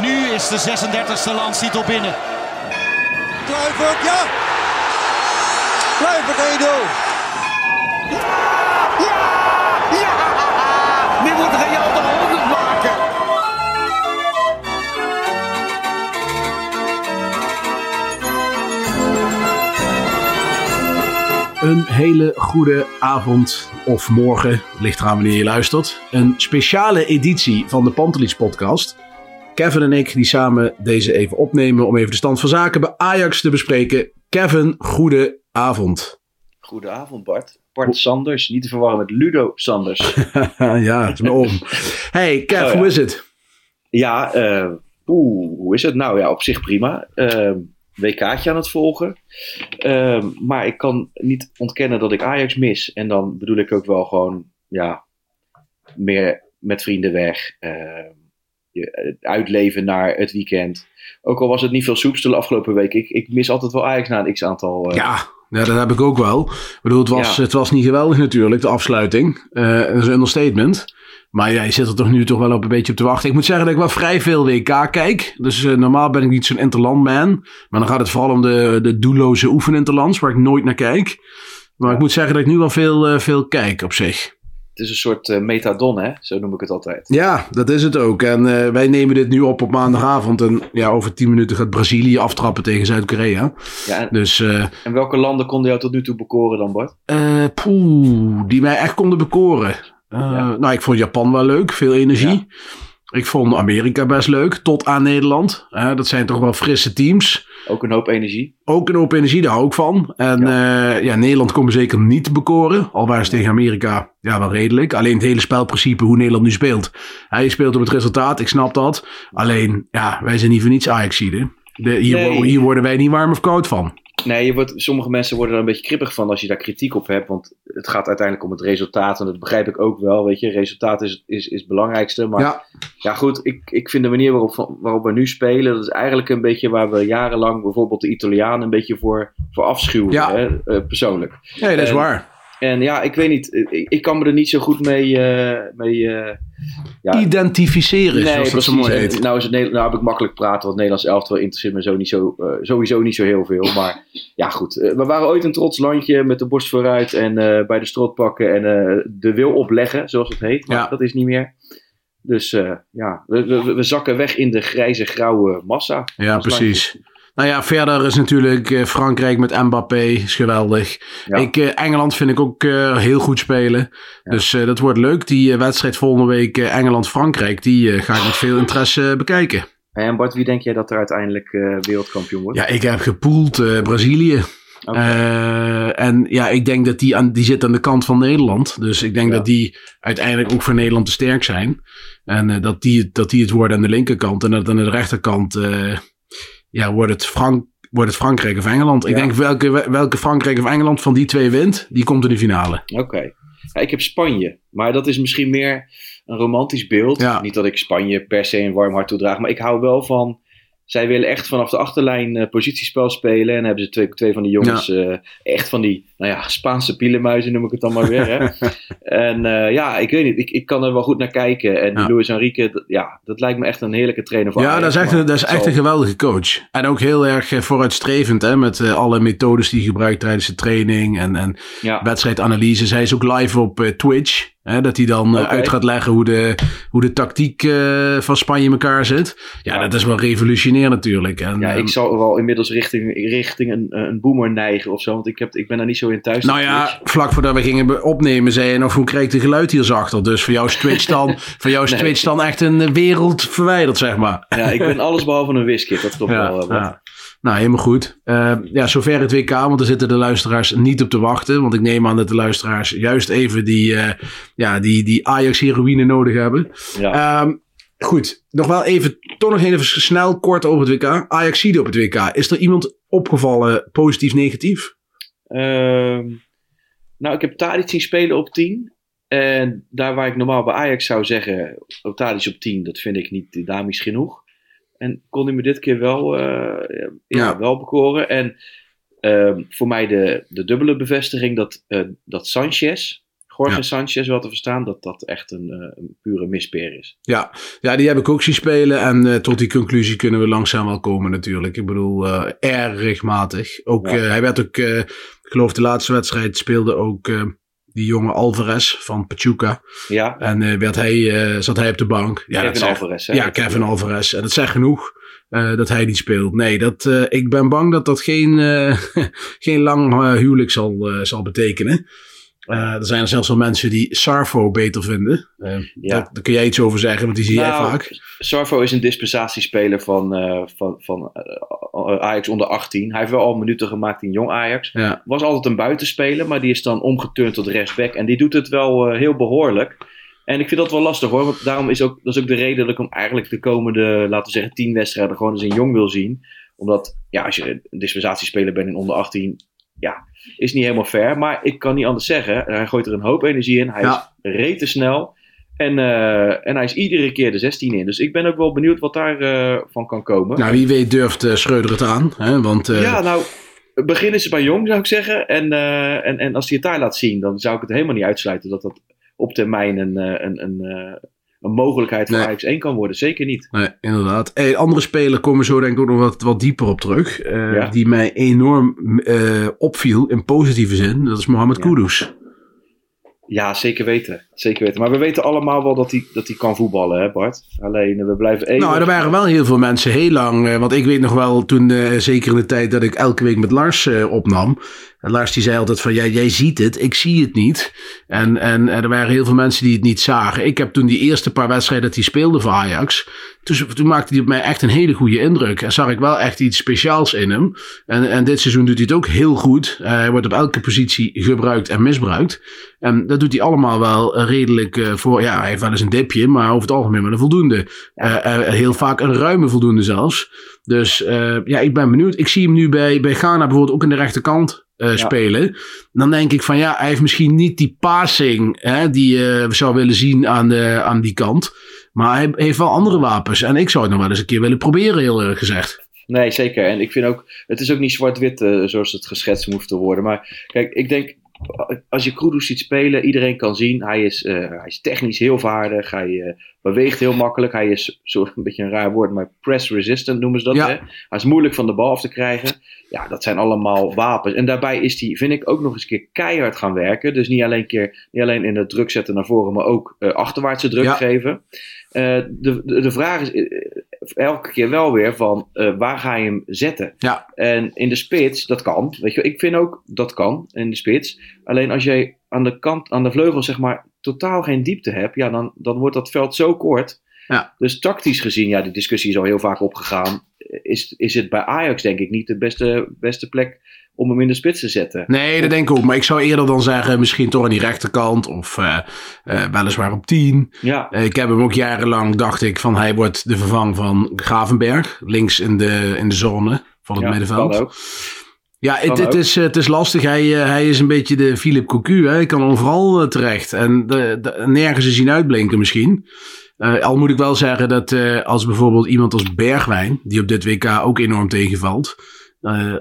nu is de 36e landstitel binnen. Kluivert, ja! Kluivert 1-0. Nu moet Real de 100 maken. Een hele goede avond of morgen, ligt eraan wanneer je luistert. Een speciale editie van de Pantelis podcast. Kevin en ik die samen deze even opnemen om even de stand van zaken bij Ajax te bespreken. Kevin, goede avond. Goedenavond Bart. Bart Sanders, niet te verwarren met Ludo Sanders. ja, het is me om. Hey Kev, Oh, ja. hoe is het? ja, oeh, hoe is het? Nou ja, op zich prima. Eh, WK'tje aan het volgen. Eh, maar ik kan niet ontkennen dat ik Ajax mis. En dan bedoel ik ook wel gewoon, ja, meer met vrienden weg. Eh, je, eh, uitleven naar het weekend. Ook al was het niet veel soeps de afgelopen week. Ik, ik mis altijd wel Ajax na een x-aantal... eh, Ja, ja, dat heb ik ook wel. Ik bedoel, het was, Ja. het was niet geweldig natuurlijk, de afsluiting. Eh, dat is een understatement. Maar ja, je zit er toch nu toch wel op een beetje op te wachten. Ik moet zeggen dat ik wel vrij veel WK kijk. Dus eh, normaal ben ik niet zo'n interlandman. Maar dan gaat het vooral om de, de doelloze oefeninterlands, waar ik nooit naar kijk. Maar ik moet zeggen dat ik nu wel veel, eh, veel kijk op zich. Het is een soort eh, metadon, hè? Zo noem ik het altijd. Ja, dat is het ook. En eh, wij nemen dit nu op op maandagavond. En ja, over tien minuten gaat Brazilië aftrappen tegen Zuid-Korea. Ja, en, Dus eh, en welke landen konden jou tot nu toe bekoren dan, Bart? Eh, poeh, die mij echt konden bekoren. Ja. Nou, ik vond Japan wel leuk, veel energie. Ik vond Amerika best leuk, tot aan Nederland. Eh, dat zijn toch wel frisse teams. Ook een hoop energie. Ook een hoop energie, daar hou ik van. En ja, ja Nederland kon me zeker niet bekoren. Al waren ze tegen Amerika ja, wel redelijk. Alleen het hele spelprincipe, hoe Nederland nu speelt. Hij speelt op het resultaat, ik snap dat. Alleen, ja, wij zijn niet voor niets. De, hier, Nee. hier worden wij niet warm of koud van. Nee, je wordt, sommige mensen worden er een beetje kribbig van als je daar kritiek op hebt. Want het gaat uiteindelijk om het resultaat. En dat begrijp ik ook wel. Weet je, resultaat is, is, is het belangrijkste. Maar ja, Ja, goed, ik, ik vind de manier waarop, waarop we nu spelen. Dat is eigenlijk een beetje waar we jarenlang bijvoorbeeld de Italianen een beetje voor, voor afschuwen. Ja. Hè, eh, persoonlijk. nee, dat is En- waar. En ja, ik weet niet. Ik, ik kan me er niet zo goed mee. eh, mee eh, ja, Identificeren, zoals dat zo mooi heet. Nou, is het, nou heb ik makkelijk praten, want Nederlands elftal interesseert me zo niet zo, eh, sowieso niet zo heel veel. Maar ja, goed. Eh, we waren ooit een trots landje met de borst vooruit en eh, bij de strot pakken en eh, de wil opleggen, zoals het heet. Maar Ja. dat is niet meer. Dus eh, ja, we, we, we zakken weg in de grijze, grauwe massa. Ja, precies. landje. Nou ja, verder is natuurlijk eh, Frankrijk met Mbappé is geweldig. Ja. Ik, eh, Engeland vind ik ook eh, heel goed spelen. Ja. Dus dat wordt leuk. Die wedstrijd volgende week Engeland-Frankrijk, die ga ik met veel interesse bekijken. En Bart, wie denk jij dat er uiteindelijk wereldkampioen wordt? Ja, ik heb gepoeld Brazilië. En ja, ik denk dat die, aan, die zit aan de kant van Nederland. Dus ik denk Ja. dat die uiteindelijk ook voor Nederland te sterk zijn. En dat, die, dat die het worden aan de linkerkant. En dat aan de rechterkant ja, wordt, het Frank, wordt het Frankrijk of Engeland. Ik denk welke, welke Frankrijk of Engeland van die twee wint, die komt in de finale. Oké. Ja, ik heb Spanje, maar dat is misschien meer een romantisch beeld. Niet dat ik Spanje per se een warm hart toedraag, maar ik hou wel van. Zij willen echt vanaf de achterlijn eh, positiespel spelen. En hebben ze twee, twee van die jongens, eh, echt van die nou ja, Spaanse pielenmuizen noem ik het dan maar weer. Hè? en eh, ja, ik weet niet, ik, ik kan er wel goed naar kijken. En Ja. Luis Enrique, dat- ja, dat lijkt me echt een heerlijke trainer voor ja, Ajax, dat is echt, een, dat is echt een geweldige coach. En ook heel erg vooruitstrevend hè, met alle methodes die hij gebruikt tijdens de training en, en Ja, wedstrijdanalyses. Hij is ook live op Twitch. Hè, dat hij dan eh, uit gaat leggen hoe de, hoe de tactiek eh, van Spanje in elkaar zit. Ja, Ja. dat is wel revolutionair natuurlijk. En, Ja, eh, ik zal wel inmiddels richting, richting een, een boomer neigen of zo. Want ik, heb, ik ben daar niet zo in thuis. Nou ja, Twitch. vlak voordat we gingen opnemen, zei je nog hoe krijg ik de geluid hier zachter. Dus voor jou is Twitch dan, voor jou is Nee. Twitch dan echt een wereld verwijderd, zeg maar. ja, ik ben alles behalve een wiskit. Dat klopt wel. eh, Bart. ja. Nou, helemaal goed. Eh, ja, zover het WK, want daar zitten de luisteraars niet op te wachten. Want ik neem aan dat de luisteraars juist even die, eh, ja, die, die Ajax-heroïne nodig hebben. Ja. Ehm, goed, nog wel even, toch nog even snel kort over het WK. Ajax op het WK. Is er iemand opgevallen, positief, negatief? Ehm, nou, ik heb Tadic zien spelen op 10. En daar waar ik normaal bij Ajax zou zeggen, op Tadic op 10, dat vind ik niet dynamisch genoeg. En kon hij me dit keer wel, eh, ja, wel bekoren. En ehm, voor mij de, de dubbele bevestiging dat, eh, dat Sanchez, Jorge Ja. Sanchez wel te verstaan, dat dat echt een, eh, een pure mispeer is. Ja, ja, die heb ik ook zien spelen. En tot die conclusie kunnen we langzaam wel komen natuurlijk. Ik bedoel, eh, erg matig. Ook, Ja. hij werd ook, ik geloof de laatste wedstrijd speelde ook die jonge Alvarez van Pachuca. Ja, En eh, werd hij, eh, zat hij op de bank. Ja, Kevin zegt- Alvarez. Hè? Ja, Kevin Alvarez. En dat zegt genoeg eh, dat hij niet speelt. Nee, dat, ik ben bang dat dat geen, geen lang huwelijk zal, zal betekenen. Eh, er zijn er zelfs wel mensen die Sarfo beter vinden. Ja. daar, daar kun jij iets over zeggen, want die zie jij Nou, vaak. Sarvo is een dispensatiespeler van, van, van Ajax onder 18. Hij heeft wel al minuten gemaakt in jong Ajax. Ja. Was altijd een buitenspeler, maar die is dan omgeturnd tot rechtsback. En die doet het wel heel behoorlijk. En ik vind dat wel lastig hoor. Want daarom is ook, dat is ook de reden dat ik hem eigenlijk de komende, laten we zeggen, 10 wedstrijden gewoon eens in jong wil zien. Omdat, ja, als je een dispensatiespeler bent in onder 18, ja, is niet helemaal fair. Maar ik kan niet anders zeggen. Hij gooit er een hoop energie in. Hij Ja. is rete snel. En, eh, en hij is iedere keer de 16 in. Dus ik ben ook wel benieuwd wat daarvan van kan komen. Nou, wie weet durft eh, Schreuder het aan. Hè? Want eh, ja, nou, beginnen ze bij jong, zou ik zeggen. En, eh, en, en als hij het daar laat zien, dan zou ik het helemaal niet uitsluiten dat dat op termijn een, eh, een, een, eh, een mogelijkheid voor Nee. Ajax 1 kan worden. Zeker niet. Nee, inderdaad. Hey, andere speler komen we zo denk ik ook nog wat, wat dieper op terug. eh, Ja. Die mij enorm eh, opviel in positieve zin. Dat is Mohamed Ja. Kudus. Ja, zeker weten. Zeker weten. Maar we weten allemaal wel dat hij, dat hij kan voetballen, hè Bart? Alleen, we blijven even... Nou, er waren wel heel veel mensen heel lang. eh, want ik weet nog wel toen, zeker in de tijd dat ik elke week met Lars opnam. En Lars die zei altijd van, jij ziet het, ik zie het niet. En, en, er waren heel veel mensen die het niet zagen. Ik heb toen die eerste paar wedstrijden dat hij speelde voor Ajax. Toen, toen maakte hij op mij echt een hele goede indruk. En zag ik wel echt iets speciaals in hem. En, en dit seizoen doet hij het ook heel goed. Eh, hij wordt op elke positie gebruikt en misbruikt. En dat doet hij allemaal wel eh, redelijk eh, voor. Ja, hij heeft wel eens een dipje, maar over het algemeen wel een voldoende. Heel vaak een ruime voldoende zelfs. Dus ja, ik ben benieuwd. Ik zie hem nu bij, bij Ghana bijvoorbeeld ook in de rechterkant eh, spelen. Dan denk ik van ja, hij heeft misschien niet die passing hè, die je zou willen zien aan, de, aan die kant. Maar hij heeft wel andere wapens. En ik zou het nog wel eens een keer willen proberen, heel eerlijk gezegd. Nee, zeker. En ik vind ook, het is ook niet zwart-wit eh, zoals het geschetst hoeft te worden. Maar kijk, ik denk, als je Kudus ziet spelen, iedereen kan zien, hij is, eh, hij is technisch heel vaardig, hij eh, beweegt heel makkelijk, hij is, zo een beetje een raar woord, maar press resistant noemen ze dat. Ja. Hè? Hij is moeilijk van de bal af te krijgen. Ja, dat zijn allemaal wapens. En daarbij is hij, vind ik, ook nog eens een keer keihard gaan werken. Dus niet alleen, keer, niet alleen in het druk zetten naar voren, maar ook eh, achterwaartse druk Ja. geven. Eh, de, de, de vraag is eh, elke keer wel weer van waar ga je hem zetten? Ja. En in de spits, dat kan. Weet je, ik vind ook dat kan in de spits. Alleen als jij aan de kant, aan de vleugel zeg maar totaal geen diepte hebt, ja, dan, dan wordt dat veld zo kort. Ja. Dus tactisch gezien, ja, die discussie is al heel vaak opgegaan. Is, is het bij Ajax denk ik niet de beste, beste plek om hem in de spits te zetten? Nee, dat denk ik ook. Maar ik zou eerder dan zeggen, misschien toch aan die rechterkant. Of eh, eh, weliswaar op 10. Ja, ik heb hem ook jarenlang, dacht ik, van hij wordt de vervang van Gravenberg. Links in de, in de zone van het ja middenveld. Ja, het, het, is, eh, het is lastig. Hij, eh, hij is een beetje de Philip Cocu. Hè? Hij kan overal eh, terecht. En de, de- nergens is zien uitblinken misschien. Al moet ik wel zeggen dat als bijvoorbeeld iemand als Bergwijn, die op dit WK ook enorm tegenvalt.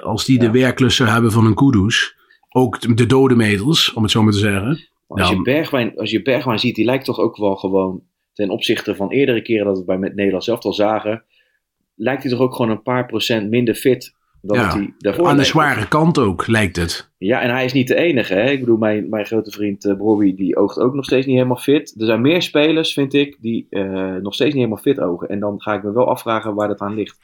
als die de Ja. werklust zou hebben van een Kudus. Ook de dode meters, om het zo maar te zeggen. Als, je Bergwijn, als je Bergwijn ziet, die lijkt toch ook wel gewoon ten opzichte van eerdere keren dat we bij met Nederland zelf al zagen, lijkt hij toch ook gewoon een paar procent minder fit dan Ja. dat hij daarvoor Aan de zware kant ook, lijkt het. Ja, en hij is niet de enige. Hè? Ik bedoel, mijn, mijn grote vriend uh, Bobby, die oogt ook nog steeds niet helemaal fit. Er zijn meer spelers, vind ik, die eh, nog steeds niet helemaal fit ogen. En dan ga ik me wel afvragen waar dat aan ligt.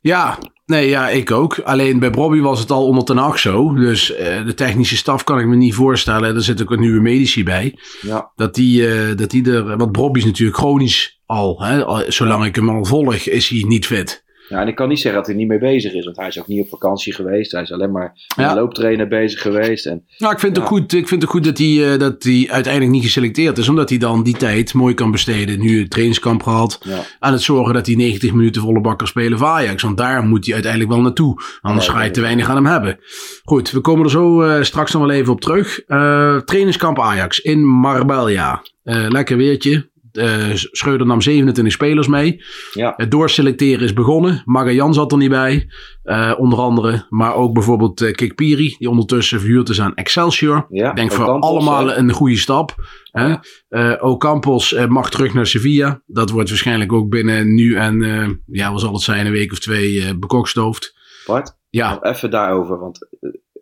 Ja, nee, ja, ik ook. Alleen bij Bobby was het al onder ten acht zo. Dus eh, de technische staf kan ik me niet voorstellen. Er zit ook een nieuwe medici bij. Ja, Dat die, dat die er... Want Bobby is natuurlijk chronisch al, hè. Al- Zolang ik hem al volg, is hij niet fit. Ja en ik kan niet zeggen dat hij niet mee bezig is. Want hij is ook niet op vakantie geweest. Hij is alleen maar met Ja. looptrainer bezig geweest. En Nou, ik vind het Ja. goed, ik vind het goed dat hij, eh, dat hij uiteindelijk niet geselecteerd is. Omdat hij dan die tijd mooi kan besteden. Nu het trainingskamp gehad. ja, Aan het zorgen dat hij 90 minuten volle bak kan spelen voor Ajax. Want daar moet hij uiteindelijk wel naartoe. Anders ga je te weinig aan hem hebben. Goed, we komen er zo eh, straks nog wel even op terug. Eh, trainingskamp Ajax in Marbella. Lekker weertje. Eh, Schreuder nam 27 spelers mee. ja. Het doorselecteren is begonnen. Magajan zat er niet bij. eh, onder andere. Maar ook bijvoorbeeld eh Kikpiri. Die ondertussen verhuurd is aan Excelsior. ja. Ik denk voor allemaal hè. een goede stap. Hè? Ja. Eh, Ocampos mag terug naar Sevilla. Dat wordt waarschijnlijk ook binnen nu en ja, wat zal het zijn, een week of twee bekokstoofd. Bart, Ja, even daarover. Want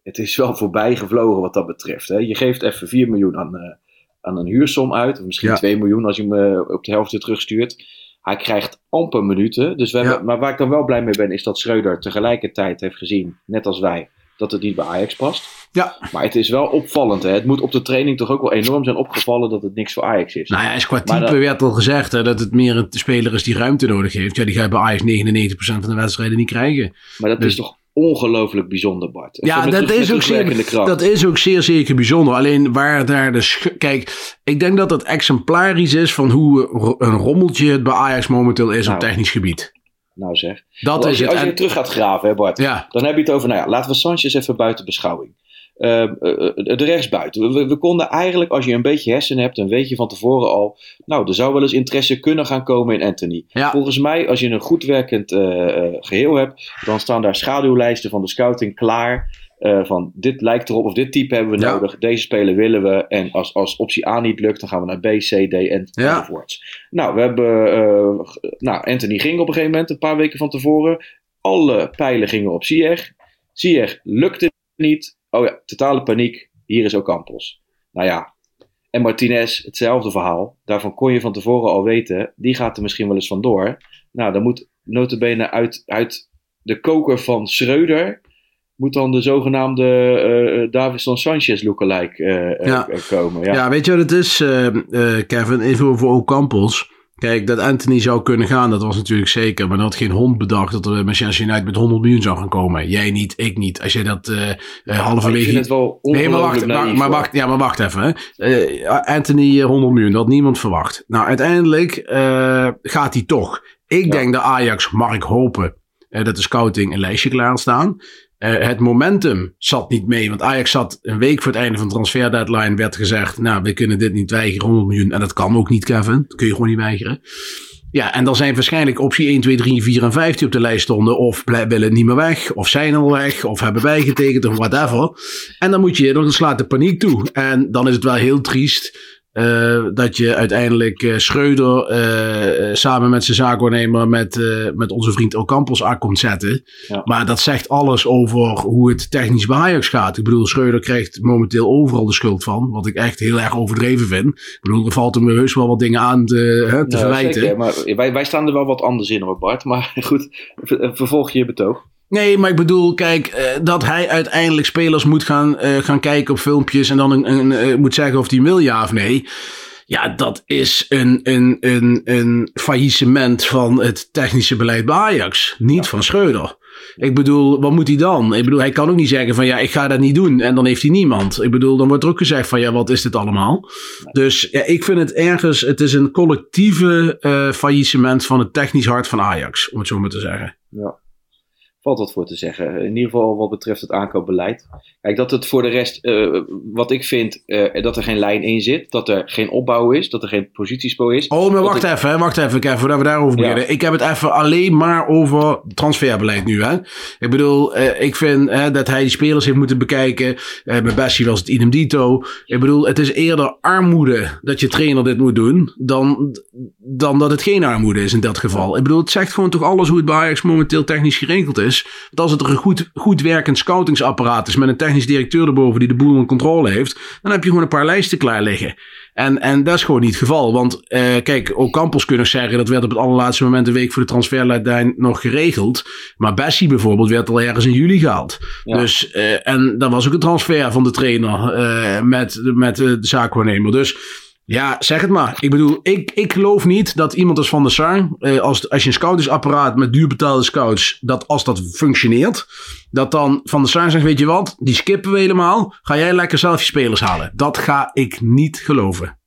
het is wel voorbij gevlogen wat dat betreft. Hè? Je geeft even 4 miljoen aan, aan een huursom uit. Of misschien Ja. 2 miljoen als je hem eh, op de helft weer terugstuurt. Hij krijgt amper minuten. Dus we hebben, Ja. Maar waar ik dan wel blij mee ben, is dat Schreuder tegelijkertijd heeft gezien, net als wij, dat het niet bij Ajax past. ja. Maar het is wel opvallend. Hè? Het moet op de training toch ook wel enorm zijn opgevallen dat het niks voor Ajax is. Nou ja, is qua type dat- werd al gezegd hè, dat het meer een speler is die ruimte nodig heeft. Ja, die ga je bij Ajax 99% van de wedstrijden niet krijgen. maar dat dus- is toch ongelooflijk bijzonder, Bart. Ja, dat is, ook zeer, kracht. dat is ook zeer zeker bijzonder. Alleen waar daar de... Kijk, ik denk dat het exemplarisch is van hoe ro- een rommeltje het bij Ajax momenteel is op Nou. technisch gebied. Nou zeg. Dat als is je, het. als je En- terug gaat graven, hè Bart. ja, Dan heb je het over, nou ja, laten we Sanchez even buiten beschouwing. Ehm, eh, eh, de rechtsbuiten. We, we konden eigenlijk, als je een beetje hersenen hebt, dan weet je van tevoren al. Nou, er zou wel eens interesse kunnen gaan komen in Anthony. Ja. Volgens mij, als je een goed werkend eh, eh, geheel hebt, dan staan daar schaduwlijsten van de scouting klaar. van dit lijkt erop of dit type hebben we Ja. nodig. Deze speler willen we. En als, als optie A niet lukt, dan gaan we naar B, C, D en Ja. enzovoorts. Nou, we hebben. nou, Anthony ging op een gegeven moment, een paar weken van tevoren. Alle pijlen gingen op Ziyech. Ziyech lukte niet. Oh ja, totale paniek. Hier is Ocampos. Nou ja. En Martinez, hetzelfde verhaal. Daarvan kon je van tevoren al weten. Die gaat er misschien wel eens vandoor. Nou, dan moet notabene uit, uit de koker van Schreuder... moet dan de zogenaamde eh eh, Davison Sanchez lookalike Ja. eh, komen. Ja. Ja, weet je wat het is, eh, Kevin? Even over Ocampos. Kijk, dat Anthony zou kunnen gaan, dat was natuurlijk zeker. Maar dat had geen hond bedacht dat er Manchester United met 100 miljoen zou gaan komen. Jij niet, ik niet. Als jij dat Maar ik halverwege... vind het wel Nee, maar wacht, maar, maar, wacht, ja, maar wacht even. Hè. Eh, Anthony eh, 100 miljoen, dat had niemand verwacht. Nou, uiteindelijk gaat hij toch. Ik Ja. denk dat Ajax, mag ik hopen, dat de scouting een lijstje klaarstaan. Eh het momentum zat niet mee, want Ajax zat een week voor het einde van de transferdeadline, werd gezegd, nou, we kunnen dit niet weigeren, 100 miljoen. En dat kan ook niet, Kevin. Dat kun je gewoon niet weigeren. Ja, en dan zijn waarschijnlijk optie 1, 2, 3, 4 en 5 die op de lijst stonden. Of willen niet meer weg, of zijn al weg, of hebben bijgetekend, of whatever. En dan moet je, dan slaat de paniek toe. En dan is het wel heel triest dat je uiteindelijk eh, Schreuder eh, eh, samen met zijn zaakwaarnemer, met, eh, met onze vriend Ocampos aan komt zetten. Ja. Maar dat zegt alles over hoe het technisch bij Ajax gaat. Ik bedoel, Schreuder krijgt momenteel overal de schuld van. Wat ik echt heel erg overdreven vind. Ik bedoel, er valt hem heus wel wat dingen aan te, hè, te Ja, verwijten. zeker, maar wij, wij staan er wel wat anders in hoor, Bart. Maar goed, ver- vervolg je je betoog. Nee, maar ik bedoel, kijk, eh, dat hij uiteindelijk spelers moet gaan, eh, gaan kijken op filmpjes en dan een, een, eh, moet zeggen of hij wil ja of nee. Ja, dat is een, een, een, een faillissement van het technische beleid bij Ajax. Niet van Schreuder. Ik bedoel, wat moet hij dan? Ik bedoel, hij kan ook niet zeggen van ja, ik ga dat niet doen. En dan heeft hij niemand. Ik bedoel, dan wordt er ook gezegd van ja, wat is dit allemaal? Dus ja, ik vind het ergens, het is een collectieve faillissement van het technisch hart van Ajax. Om het zo maar te zeggen. Ja. Valt wat voor te zeggen. In ieder geval wat betreft het aankoopbeleid. Kijk, dat het voor de rest, eh, wat ik vind, eh, dat er geen lijn in zit. Dat er geen opbouw is. Dat er geen positiespo is. Oh, maar wacht ik- even, hè, wacht even, Kevin, voordat we daarover Ja. beginnen. Ik heb het even alleen maar over transferbeleid nu, hè. Ik bedoel, eh, ik vind dat hij die spelers heeft moeten bekijken. Bij Bessie was het idem dito. Ik bedoel, het is eerder armoede dat je trainer dit moet doen, dan, dan dat het geen armoede is in dat geval. Ik bedoel, het zegt gewoon toch alles hoe het bij Ajax momenteel technisch geregeld is. Is. Want als het er een goed, goed werkend scoutingsapparaat is met een technisch directeur erboven die de boel in controle heeft, dan heb je gewoon een paar lijsten klaar liggen. En, en dat is gewoon niet het geval. Want eh, kijk, ook Campos kunnen zeggen, dat werd op het allerlaatste moment een week voor de transferlijn nog geregeld. Maar Bessie bijvoorbeeld werd al ergens in juli gehaald. Ja. Dus, eh, en dat was ook een transfer van de trainer eh, met, met eh, de zaakwaarnemer. Dus ja, zeg het maar. Ik bedoel, ik, ik geloof niet dat iemand als Van der Sar, eh, als, als je een scoutingsapparaat met duurbetaalde scouts, dat als dat functioneert, dat dan Van der Sar zegt, weet je wat, die skippen we helemaal. Ga jij lekker zelf je spelers halen. Dat ga ik niet geloven.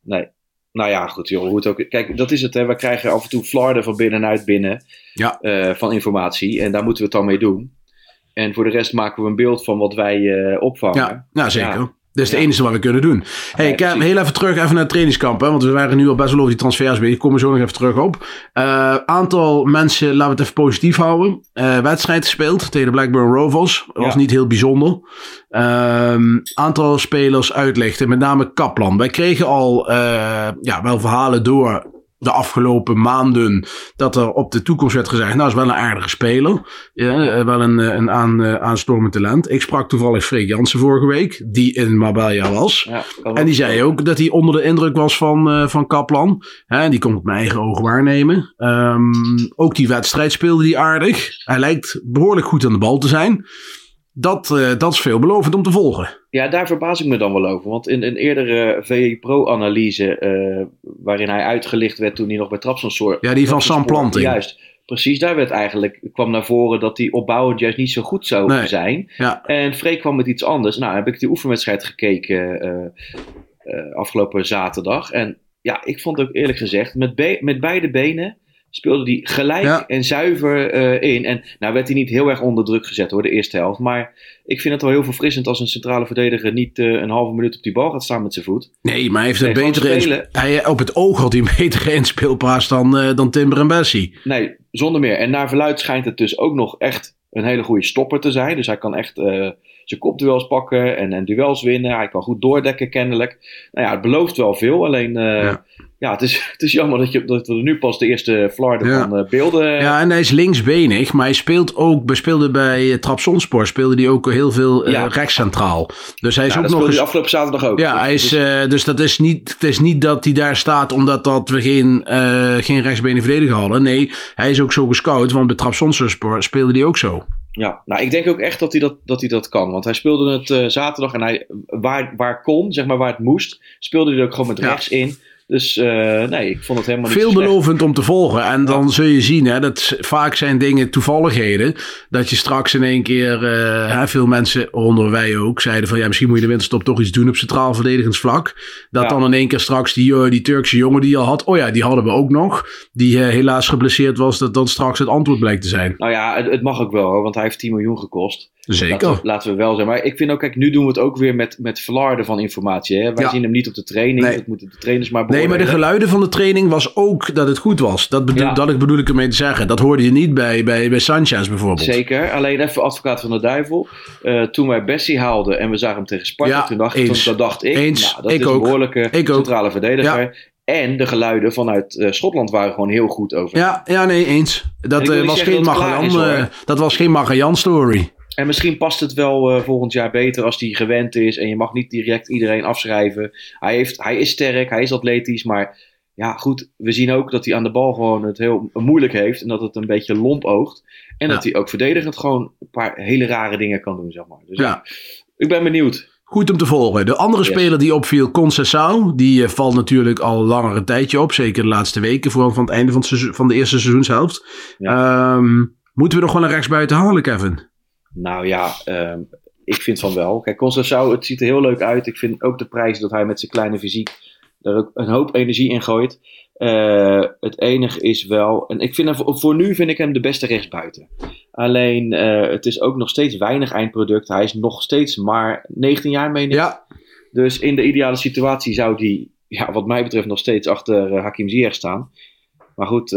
Nee. Nou ja, goed joh. Hoe het ook, kijk, dat is het. Hè. We krijgen af en toe flarden van binnenuit binnen Ja. eh, van informatie. En daar moeten we het dan mee doen. En voor de rest maken we een beeld van wat wij eh, opvangen. Ja, nou zeker. Ja. Dat is het Ja. enige wat we kunnen doen. Hey, ik heb precies. heel even terug even naar het trainingskamp. Hè, want we waren nu al best wel over die transfers bezig. Ik kom er zo nog even terug op. Eh, aantal mensen, laten we het even positief houden. Eh, wedstrijd gespeeld tegen de Blackburn Rovers. Dat was Ja. niet heel bijzonder. Ehm, aantal spelers uitlichten. Met name Kaplan. Wij kregen al eh, ja, wel verhalen door de afgelopen maanden. Dat er op de toekomst werd gezegd. Nou, is wel een aardige speler. Ja, eh, wel een, eh, een aan, eh, aanstormend talent. Ik sprak toevallig Freek Jansen vorige week. Die in Marbella was. Ja, En die zei ook dat hij onder de indruk was van, van Kaplan. Hè, en die kon met mijn eigen ogen waarnemen. Ehm, ook die wedstrijd speelde hij aardig. Hij lijkt behoorlijk goed aan de bal te zijn. Dat, eh, dat is veelbelovend om te volgen. Ja, daar verbaas ik me dan wel over. Want in een eerdere VE Pro-analyse, eh, waarin hij uitgelicht werd toen hij nog bij Trabzonspor... Ja, die van Sam Planting. Juist, precies. Daar werd eigenlijk, kwam naar voren dat hij opbouwend juist niet zo goed zou Nee. zijn. Ja, En Freek kwam met iets anders. Nou, heb ik die oefenwedstrijd gekeken eh, eh, afgelopen zaterdag. En ja, ik vond ook eerlijk gezegd, met, met beide benen speelde hij gelijk Ja. en zuiver eh, in. En nou werd hij niet heel erg onder druk gezet hoor, de eerste helft. Maar ik vind het wel heel verfrissend als een centrale verdediger niet eh, een halve minuut op die bal gaat staan met zijn voet. nee, maar hij heeft Nee, een betere hij, Op het oog had hij een betere inspeelpaas dan, eh, dan Timber en Bessie. Nee, zonder meer. En naar verluid schijnt het dus ook nog echt een hele goede stopper te zijn. Dus hij kan echt zijn kopduels pakken en, en duels winnen. Hij kan goed doordekken kennelijk. Nou ja, het belooft wel veel. Alleen, eh, ja. Ja. het, is, het is jammer dat, je, dat we nu pas de eerste flarden Ja. van eh, beelden... Ja, en hij is linksbenig, maar hij speelt ook, speelde bij eh, Trabzonspor, speelde hij ook heel veel Ja. rechtscentraal. Dus hij is ook nog eens... afgelopen zaterdag ook. Ja, Dus- hij is, dus- dus dat is niet, het is niet dat hij daar staat omdat dat we geen, geen rechtsbenen verdediger hadden. Nee, hij is ook zo gescout, want bij Trabzonspor speelde hij ook zo. Ja, nou, ik denk ook echt dat hij dat, dat, hij dat kan. Want hij speelde het eh, zaterdag en hij, waar, waar kon, zeg maar waar het moest, speelde hij er ook gewoon met Ja. rechts in. Dus eh, nee, ik vond het helemaal niet. Veelbelovend om te volgen. En dan zul je zien, hè, dat vaak zijn dingen toevalligheden. Dat je straks in één keer, eh, hè, veel mensen, onder wij ook, zeiden van ja, misschien moet je de winterstop toch iets doen op centraal verdedigend vlak. Dat Ja. dan in één keer straks die, eh, die Turkse jongen die je al had, oh ja, die hadden we ook nog. Die helaas geblesseerd was, dat dan straks het antwoord blijkt te zijn. Nou ja, het, het mag ook wel hoor, want hij heeft 10 miljoen gekost. Zeker. Laten we, laten we wel zijn. Maar ik vind ook, kijk, nu doen we het ook weer met, met flarden van informatie. Hè? Wij Ja. zien hem niet op de training. Nee. Dat moeten de trainers maar Nee, maar de beoordelen. geluiden van de training was ook dat het goed was. Dat bedoel, Ja. dat bedoel ik ermee te zeggen. Dat hoorde je niet bij, bij, bij Sanchez bijvoorbeeld. Zeker. Alleen even advocaat van de duivel. Eh, toen wij Bessie haalden en we zagen hem tegen Sparta, Ja, toen, dacht, eens. toen, dacht ik, Eens. nou, dat Ik is ook. een behoorlijke Ik ook. centrale verdediger. En de geluiden vanuit eh, Schotland waren gewoon heel goed over. Ja, ja, nee, eens. Dat, ik eh, was geen eh, dat was geen Magallan story. En misschien past het wel eh, volgend jaar beter als hij gewend is. En je mag niet direct iedereen afschrijven. Hij, heeft, hij is sterk, hij is atletisch. Maar ja, goed, we zien ook dat hij aan de bal gewoon het heel moeilijk heeft. En dat het een beetje lomp oogt. En Ja. dat hij ook verdedigend gewoon een paar hele rare dingen kan doen, zeg maar. Dus ja, Ja. ik ben benieuwd. Goed om te volgen. De andere Yes. speler die opviel, Concessao, die eh, valt natuurlijk al langer een tijdje op. Zeker de laatste weken, vooral van het einde van, het seizoen, van de eerste seizoenshelft. Ehm, moeten we nog wel een rechtsbuiten halen, Kevin? Nou ja, ehm, ik vind van wel. Kijk, het ziet er heel leuk uit. Ik vind ook de prijs dat hij met zijn kleine fysiek er ook een hoop energie in gooit. Eh, het enige is wel, en ik vind hem, voor, nu vind ik hem de beste rechtsbuiten. Alleen, eh, het is ook nog steeds weinig eindproduct. Hij is nog steeds maar 19 jaar, meen ik. Ja, Dus in de ideale situatie zou die, ja, wat mij betreft, nog steeds achter eh, Hakim Ziyech staan. Maar goed,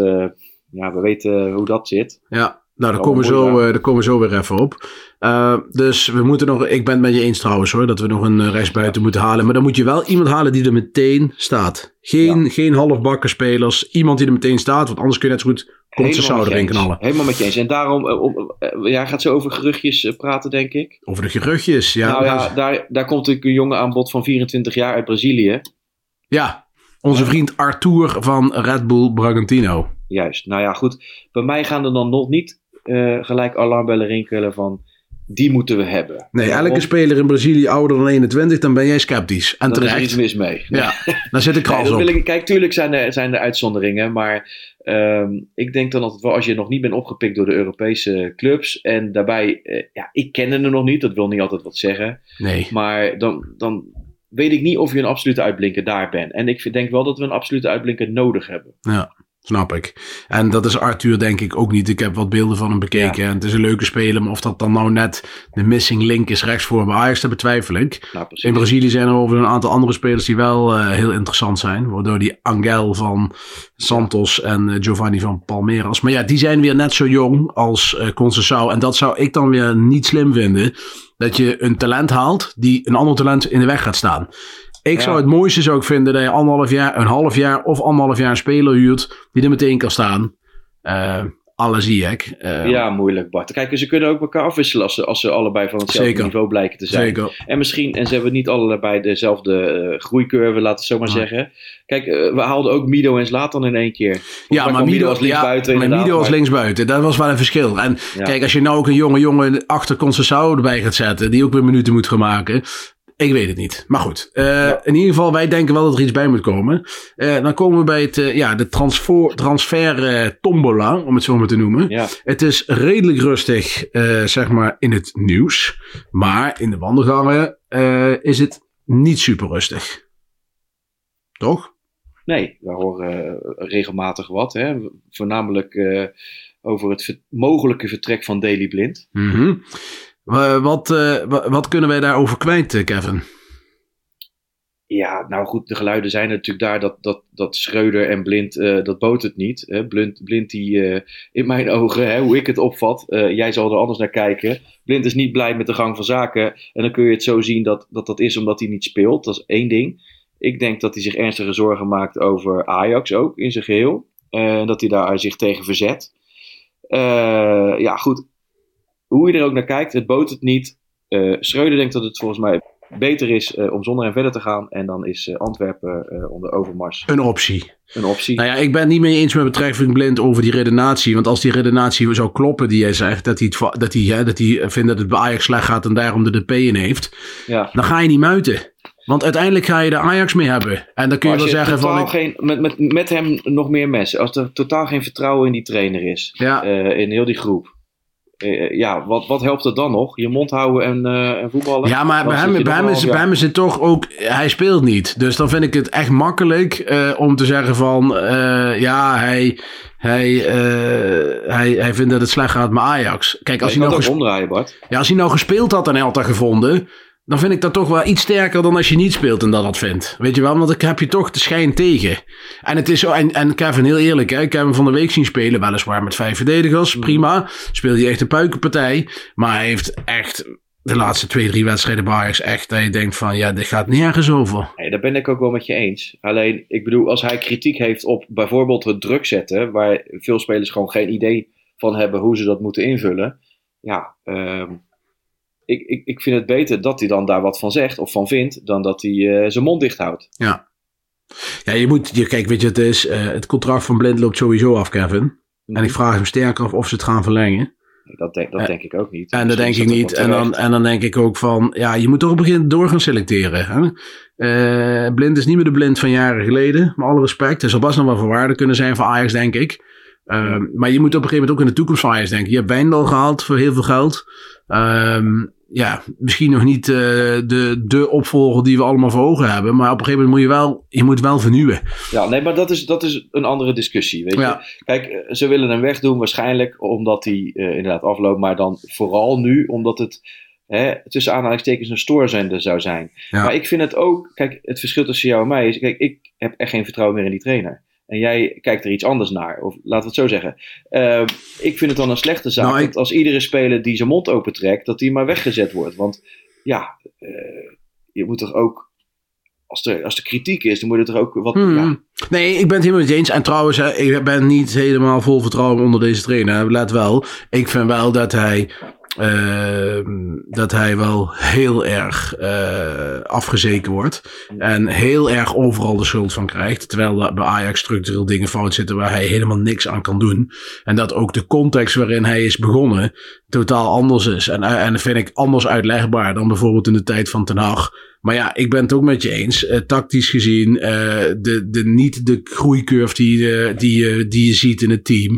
ja, we weten hoe dat zit. ja. Nou, daar komen, we zo, eh, daar komen we zo weer even op. Eh, dus we moeten nog, ik ben het met je eens trouwens hoor, dat we nog een uh, rechtsbuiten moeten halen. Maar dan moet je wel iemand halen die er meteen staat. Geen, geen halfbakken spelers, iemand die er meteen staat, want anders kun je net zo goed komt zijn zouden eens. knallen. Helemaal met je eens. En daarom, eh, om- eh, jij gaat zo over geruchtjes eh, praten, denk ik. Over de geruchtjes, ja. nou ja, daar, daar komt natuurlijk een jongen aan bod van 24 jaar uit Brazilië. Ja, onze vriend Arthur van Red Bull Bragantino. Juist. Nou ja, goed. Bij mij gaan er dan nog niet eh, gelijk alarmbellen rinkelen van die moeten we hebben. Nee, elke speler in Brazilië ouder dan 21, dan ben jij sceptisch. En Dan is er terecht. iets mis mee. Ja, daar zit ik Nee, op. wil ik, kijk, tuurlijk zijn er, zijn er uitzonderingen, maar ehm, ik denk dan altijd wel als je nog niet bent opgepikt door de Europese clubs en daarbij, eh, ja, ik ken er nog niet, dat wil niet altijd wat zeggen, Nee. maar dan, dan weet ik niet of je een absolute uitblinker daar bent. En ik denk wel dat we een absolute uitblinker nodig hebben. Ja, snap ik. En dat is Arthur denk ik ook niet. Ik heb wat beelden van hem bekeken. En het is een leuke speler. Maar of dat dan nou net de missing link is rechts voor bij Ajax, dat betwijfel ik. Nou. In Brazilië zijn er over een aantal andere spelers die wel eh, heel interessant zijn. Waardoor die Angel van Santos en eh, Giovanni van Palmeiras. Maar ja, die zijn weer net zo jong als Conceição. En dat zou ik dan weer niet slim vinden. Dat je een talent haalt die een ander talent in de weg gaat staan. Ik Ja. zou het mooiste zou ik vinden dat je anderhalf jaar, een half jaar of anderhalf jaar een speler huurt die er meteen kan staan. Eh alle zie ik. Ja, moeilijk Bart. Kijk, ze kunnen ook elkaar afwisselen als ze, als ze allebei van hetzelfde Zeker. niveau blijken te zijn. Zeker. En misschien, en ze hebben niet allebei dezelfde eh, groeicurve, laten we het zo maar Nee. zeggen. Kijk, eh, we haalden ook Mido en Zlatan in één keer. Volgens Ja, maar Mido, als linksbuiten ja, maar Mido maar- linksbuiten, dat was wel een verschil. En Ja. kijk, als je nou ook een jonge jongen achter Conceição erbij gaat zetten, die ook weer minuten moet gaan maken. Ik weet het niet. Maar goed, eh, in ieder geval, wij denken wel dat er iets bij moet komen. Eh, dan komen we bij het, eh, ja, de transfer, transfer tombola, om het zo maar te noemen. Ja. Het is redelijk rustig, zeg maar, in het nieuws. Maar in de wandelgangen is het niet super rustig. Toch? Nee, we horen regelmatig wat. Hè? Voornamelijk over het ver- mogelijke vertrek van Daily Blind. Mhm. Wa- wat, eh, wa- wat kunnen wij daarover kwijt, eh, Kevin? Ja, nou goed, de geluiden zijn natuurlijk daar dat, dat, dat Schreuder en Blind, eh, dat boot het niet. Hè? Blind, Blind die, eh, in mijn ogen, hè, hoe ik het opvat, eh, jij zal er anders naar kijken. Blind is niet blij met de gang van zaken. En dan kun je het zo zien dat dat, dat is omdat hij niet speelt. Dat is één ding. Ik denk dat hij zich ernstige zorgen maakt over Ajax ook, in zijn geheel. Eh, En dat hij daar zich tegen verzet. Eh, ja, goed. Hoe je er ook naar kijkt, het boot het niet. Eh Schreuder denkt dat het volgens mij beter is eh, om zonder hem verder te gaan. En dan is eh, Antwerpen onder overmars Een optie. een optie. Nou ja, ik ben het niet mee eens met betrekking blind over die redenatie. Want als die redenatie zou kloppen die jij zegt, dat hij, het, dat hij, hè, dat hij vindt dat het bij Ajax slecht gaat en daarom de DP in heeft, ja. dan ga je niet muiten. Want uiteindelijk ga je de Ajax mee hebben. En dan kun je wel zeggen van... ik- geen, met, met, met hem nog meer mensen. Als er totaal geen vertrouwen in die trainer is. Ja. in heel die groep. Eh, ja, wat, wat helpt het dan nog? Je mond houden en, eh, en voetballen? Ja, maar bij hem, bij, hem is, half bij jaar. hem is het toch ook... Hij speelt niet. Dus dan vind ik het echt makkelijk eh, om te zeggen van... eh, ja, hij, hij, eh, hij, hij vindt dat het slecht gaat met Ajax. Kijk, als hij, nou omdraaien, Bart. ja, als hij nou gespeeld had en dat gevonden... dan vind ik dat toch wel iets sterker dan als je niet speelt en dat dat vindt. Weet je wel? Want ik heb je toch de schijn tegen. En het is zo... En, en Kevin, heel eerlijk, hè, ik heb hem van de week zien spelen. Weliswaar met vijf verdedigers, prima. Speelde hij echt een puikenpartij. Maar hij heeft echt... De laatste twee, drie wedstrijden bij Ajax echt dat je denkt van ja, dit gaat nergens over. Nee, daar ben ik ook wel met je eens. Alleen, ik bedoel, als hij kritiek heeft op bijvoorbeeld het druk zetten, waar veel spelers gewoon geen idee van hebben hoe ze dat moeten invullen. Ja, ehm, ik, ik, ik vind het beter dat hij dan daar wat van zegt of van vindt, dan dat hij eh, zijn mond dicht houdt. Ja. Ja, je moet, je, kijk, weet je, het is, eh, het contract van Blind loopt sowieso af, Kevin. En ik vraag hem sterker af of ze het gaan verlengen. Dat, denk, dat Eh, denk ik ook niet. En dat denk ik niet. En dan, en dan denk ik ook van, ja, je moet toch op een gegeven moment door gaan selecteren. Hè? Blind is niet meer de blind van jaren geleden, met alle respect. Er zal best nog wel van waarde kunnen zijn voor Ajax, denk ik. Eh, Maar je moet op een gegeven moment ook in de toekomst van Ajax denken. Je hebt Wijndal gehaald voor heel veel geld. Ehm, ja, misschien nog niet eh, de, de opvolger die we allemaal voor ogen hebben. Maar op een gegeven moment moet je wel, je moet wel vernieuwen. Ja, nee, maar dat is, dat is een andere discussie. Weet je? Kijk, eh, ze willen hem wegdoen waarschijnlijk omdat hij eh, inderdaad afloopt, maar dan vooral nu omdat het hè, tussen aanhalingstekens een stoorzender zou zijn. Ja. Maar ik vind het ook, kijk, het verschil tussen jou en mij is, kijk, ik heb echt geen vertrouwen meer in die trainer. En jij kijkt er iets anders naar. Of laten we het zo zeggen. Uh, ik vind het dan een slechte zaak Nou, ik- dat als iedere speler die zijn mond opentrekt, dat die maar weggezet wordt. Want ja, eh, je moet toch ook. Als er, als er kritiek is, dan moet je er ook wat. Hmm. Ja, Nee, ik ben het helemaal met je eens. En trouwens, hè, ik ben niet helemaal vol vertrouwen onder deze trainer. Let wel, ik vind wel dat hij, ehm, dat hij wel heel erg eh, afgezeken wordt. En heel erg overal de schuld van krijgt. Terwijl er bij Ajax structureel dingen fout zitten waar hij helemaal niks aan kan doen. En dat ook de context waarin hij is begonnen totaal anders is. En, en dat vind ik anders uitlegbaar dan bijvoorbeeld in de tijd van Ten Hag. Maar ja, ik ben het ook met je eens. Eh, tactisch gezien, eh, de, de, niet de groeicurve die, eh, die, eh, die je ziet in het team.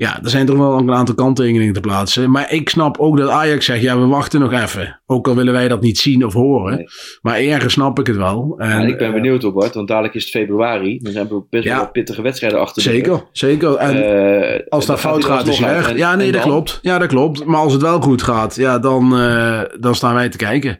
Ja, er zijn toch wel een aantal kanttekeningen te plaatsen. Maar ik snap ook dat Ajax zegt, ja, we wachten nog even. Ook al willen wij dat niet zien of horen. Nee. Maar ergens snap ik het wel. En, en ik ben eh, benieuwd op Bart, want dadelijk is het februari. Dan hebben we best wel Ja. wat pittige wedstrijden achter de. Zeker, zeker. En Eh, als dat fout gaat, is weg. En- Ja, nee, dat dan? klopt. Ja, dat klopt. Maar als het wel goed gaat, ja, dan, eh, dan staan wij te kijken.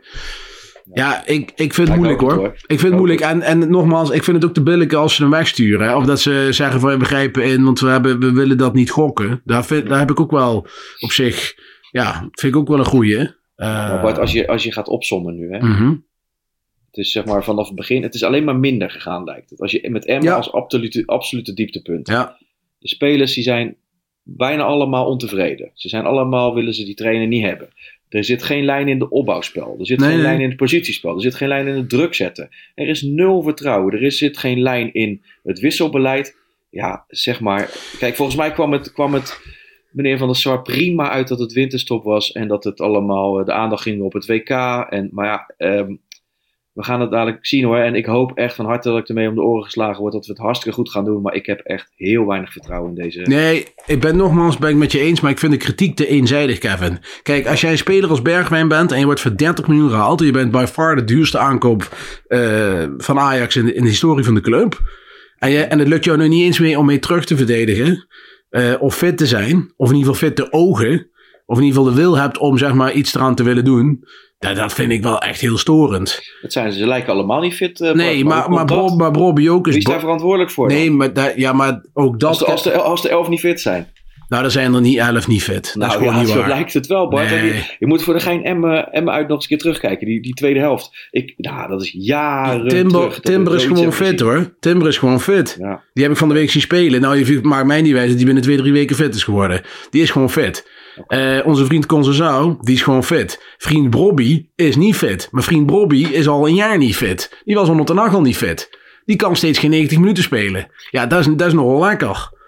Ja, ik, ik vind het moeilijk hoor. Ik vind het moeilijk. En, en nogmaals, ik vind het ook te billig als ze hem wegsturen. Hè? Of dat ze zeggen van we grijpen in, want we, hebben, we willen dat niet gokken. Daar, vind, daar heb ik ook wel op zich, ja, vind ik ook wel een goeie. Eh, Maar Bart, als je, als je gaat opsommen nu, hè, mhm. het is zeg maar vanaf het begin, het is alleen maar minder gegaan, lijkt het. Als je met Emma Ja. als absolute, absolute dieptepunt. Ja, De spelers die zijn bijna allemaal ontevreden. Ze zijn allemaal, willen ze die trainer niet hebben. Er zit geen lijn in het opbouwspel. Er zit Nee, geen nee. lijn in het positiespel. Er zit geen lijn in het druk zetten. Er is nul vertrouwen. Er is, zit geen lijn in het wisselbeleid. Ja, zeg maar. Kijk, volgens mij kwam het, kwam het meneer Van der Sar prima uit dat het winterstop was. En dat het allemaal eh, de aandacht ging op het WK. En, maar ja, ehm, we gaan het dadelijk zien hoor. En ik hoop echt van harte dat ik ermee om de oren geslagen word. Dat we het hartstikke goed gaan doen. Maar ik heb echt heel weinig vertrouwen in deze. Nee, ik ben nogmaals ben met je eens, maar ik vind de kritiek te eenzijdig, Kevin. Kijk, als jij een speler als Bergwijn bent en je wordt voor 30 miljoen gehaald, en je bent by far de duurste aankoop eh, van Ajax in de, in de historie van de club. En, je, en het lukt jou nu niet eens meer om mee terug te verdedigen, eh, of fit te zijn, of in ieder geval fit te ogen, of in ieder geval de wil hebt om zeg maar iets eraan te willen doen. Dat, dat vind ik wel echt heel storend. Dat zijn ze, lijken allemaal niet fit. eh, Nee, maar, maar, dat? Bro- maar. Wie is daar verantwoordelijk voor? dan? nee, maar, ja, maar ook dat... als, de, als, de, als de elf niet fit zijn. Nou, er zijn er niet elf niet fit. Dat is nou gewoon ja, niet zo waar. lijkt het wel, Bart. Nee. Je, je moet voor de gein Emmen, Emmen uit nog eens een keer terugkijken. Die, die tweede helft. Ik, nou, dat is jaren Timber, terug. Timber is gewoon fit hoor. Timber is gewoon fit. Ja. Die heb ik van de week zien spelen. Nou, je maakt mij niet wijs dat die binnen twee, drie weken fit is geworden. Die is gewoon fit. Eh, onze vriend Concezao, die is gewoon fit. Vriend Bobby is niet fit. Maar vriend Bobby is al een jaar niet fit. Die was onder ten Hag al niet fit. Die kan steeds geen 90 minuten spelen. Ja, dat is, dat is nogal lekker.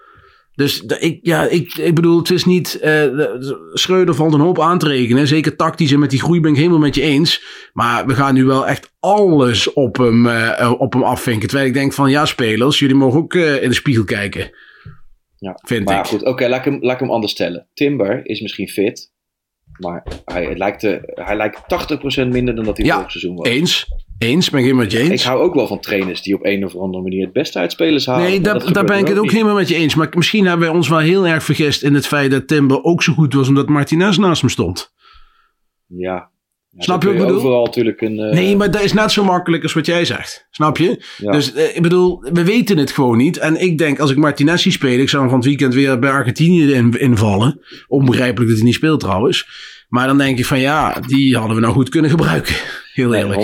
Dus ik, ja, ik, ik bedoel, het is niet. de- Schreuder valt een hoop aan te rekenen. Zeker tactisch en met die groei ben ik helemaal met je eens. Maar we gaan nu wel echt alles op hem, eh, op hem afvinken. Terwijl ik denk van ja, spelers, jullie mogen ook in de spiegel kijken. Ja. Vind Maar ik. goed, oké, laat, ik hem, laat ik hem anders stellen. Timber is misschien fit. Maar hij, lijkt, te, hij lijkt 80% minder dan dat hij Ja, vorig seizoen was. Eens. Eens, ben ik helemaal met je Ik eens. hou ook wel van trainers die op een of andere manier het beste uit spelers halen. Nee, daar, dat daar gebeurt ben ik het ook niet. helemaal met je eens. Maar misschien hebben wij ons wel heel erg vergist in het feit dat Timber ook zo goed was omdat Martinez naast hem stond. Ja. Ja, Snap je wat ik bedoel? Overal natuurlijk een... eh, Nee, maar dat is net zo makkelijk als wat jij zegt. Snap je? ja. Dus eh, ik bedoel, we weten het gewoon niet. En ik denk, als ik Martinez zie spelen, ik zou hem van het weekend weer bij Argentinië in, invallen. Onbegrijpelijk dat hij niet speelt trouwens. Maar dan denk ik van ja, die hadden we nou goed kunnen gebruiken. Heel eerlijk. 100%.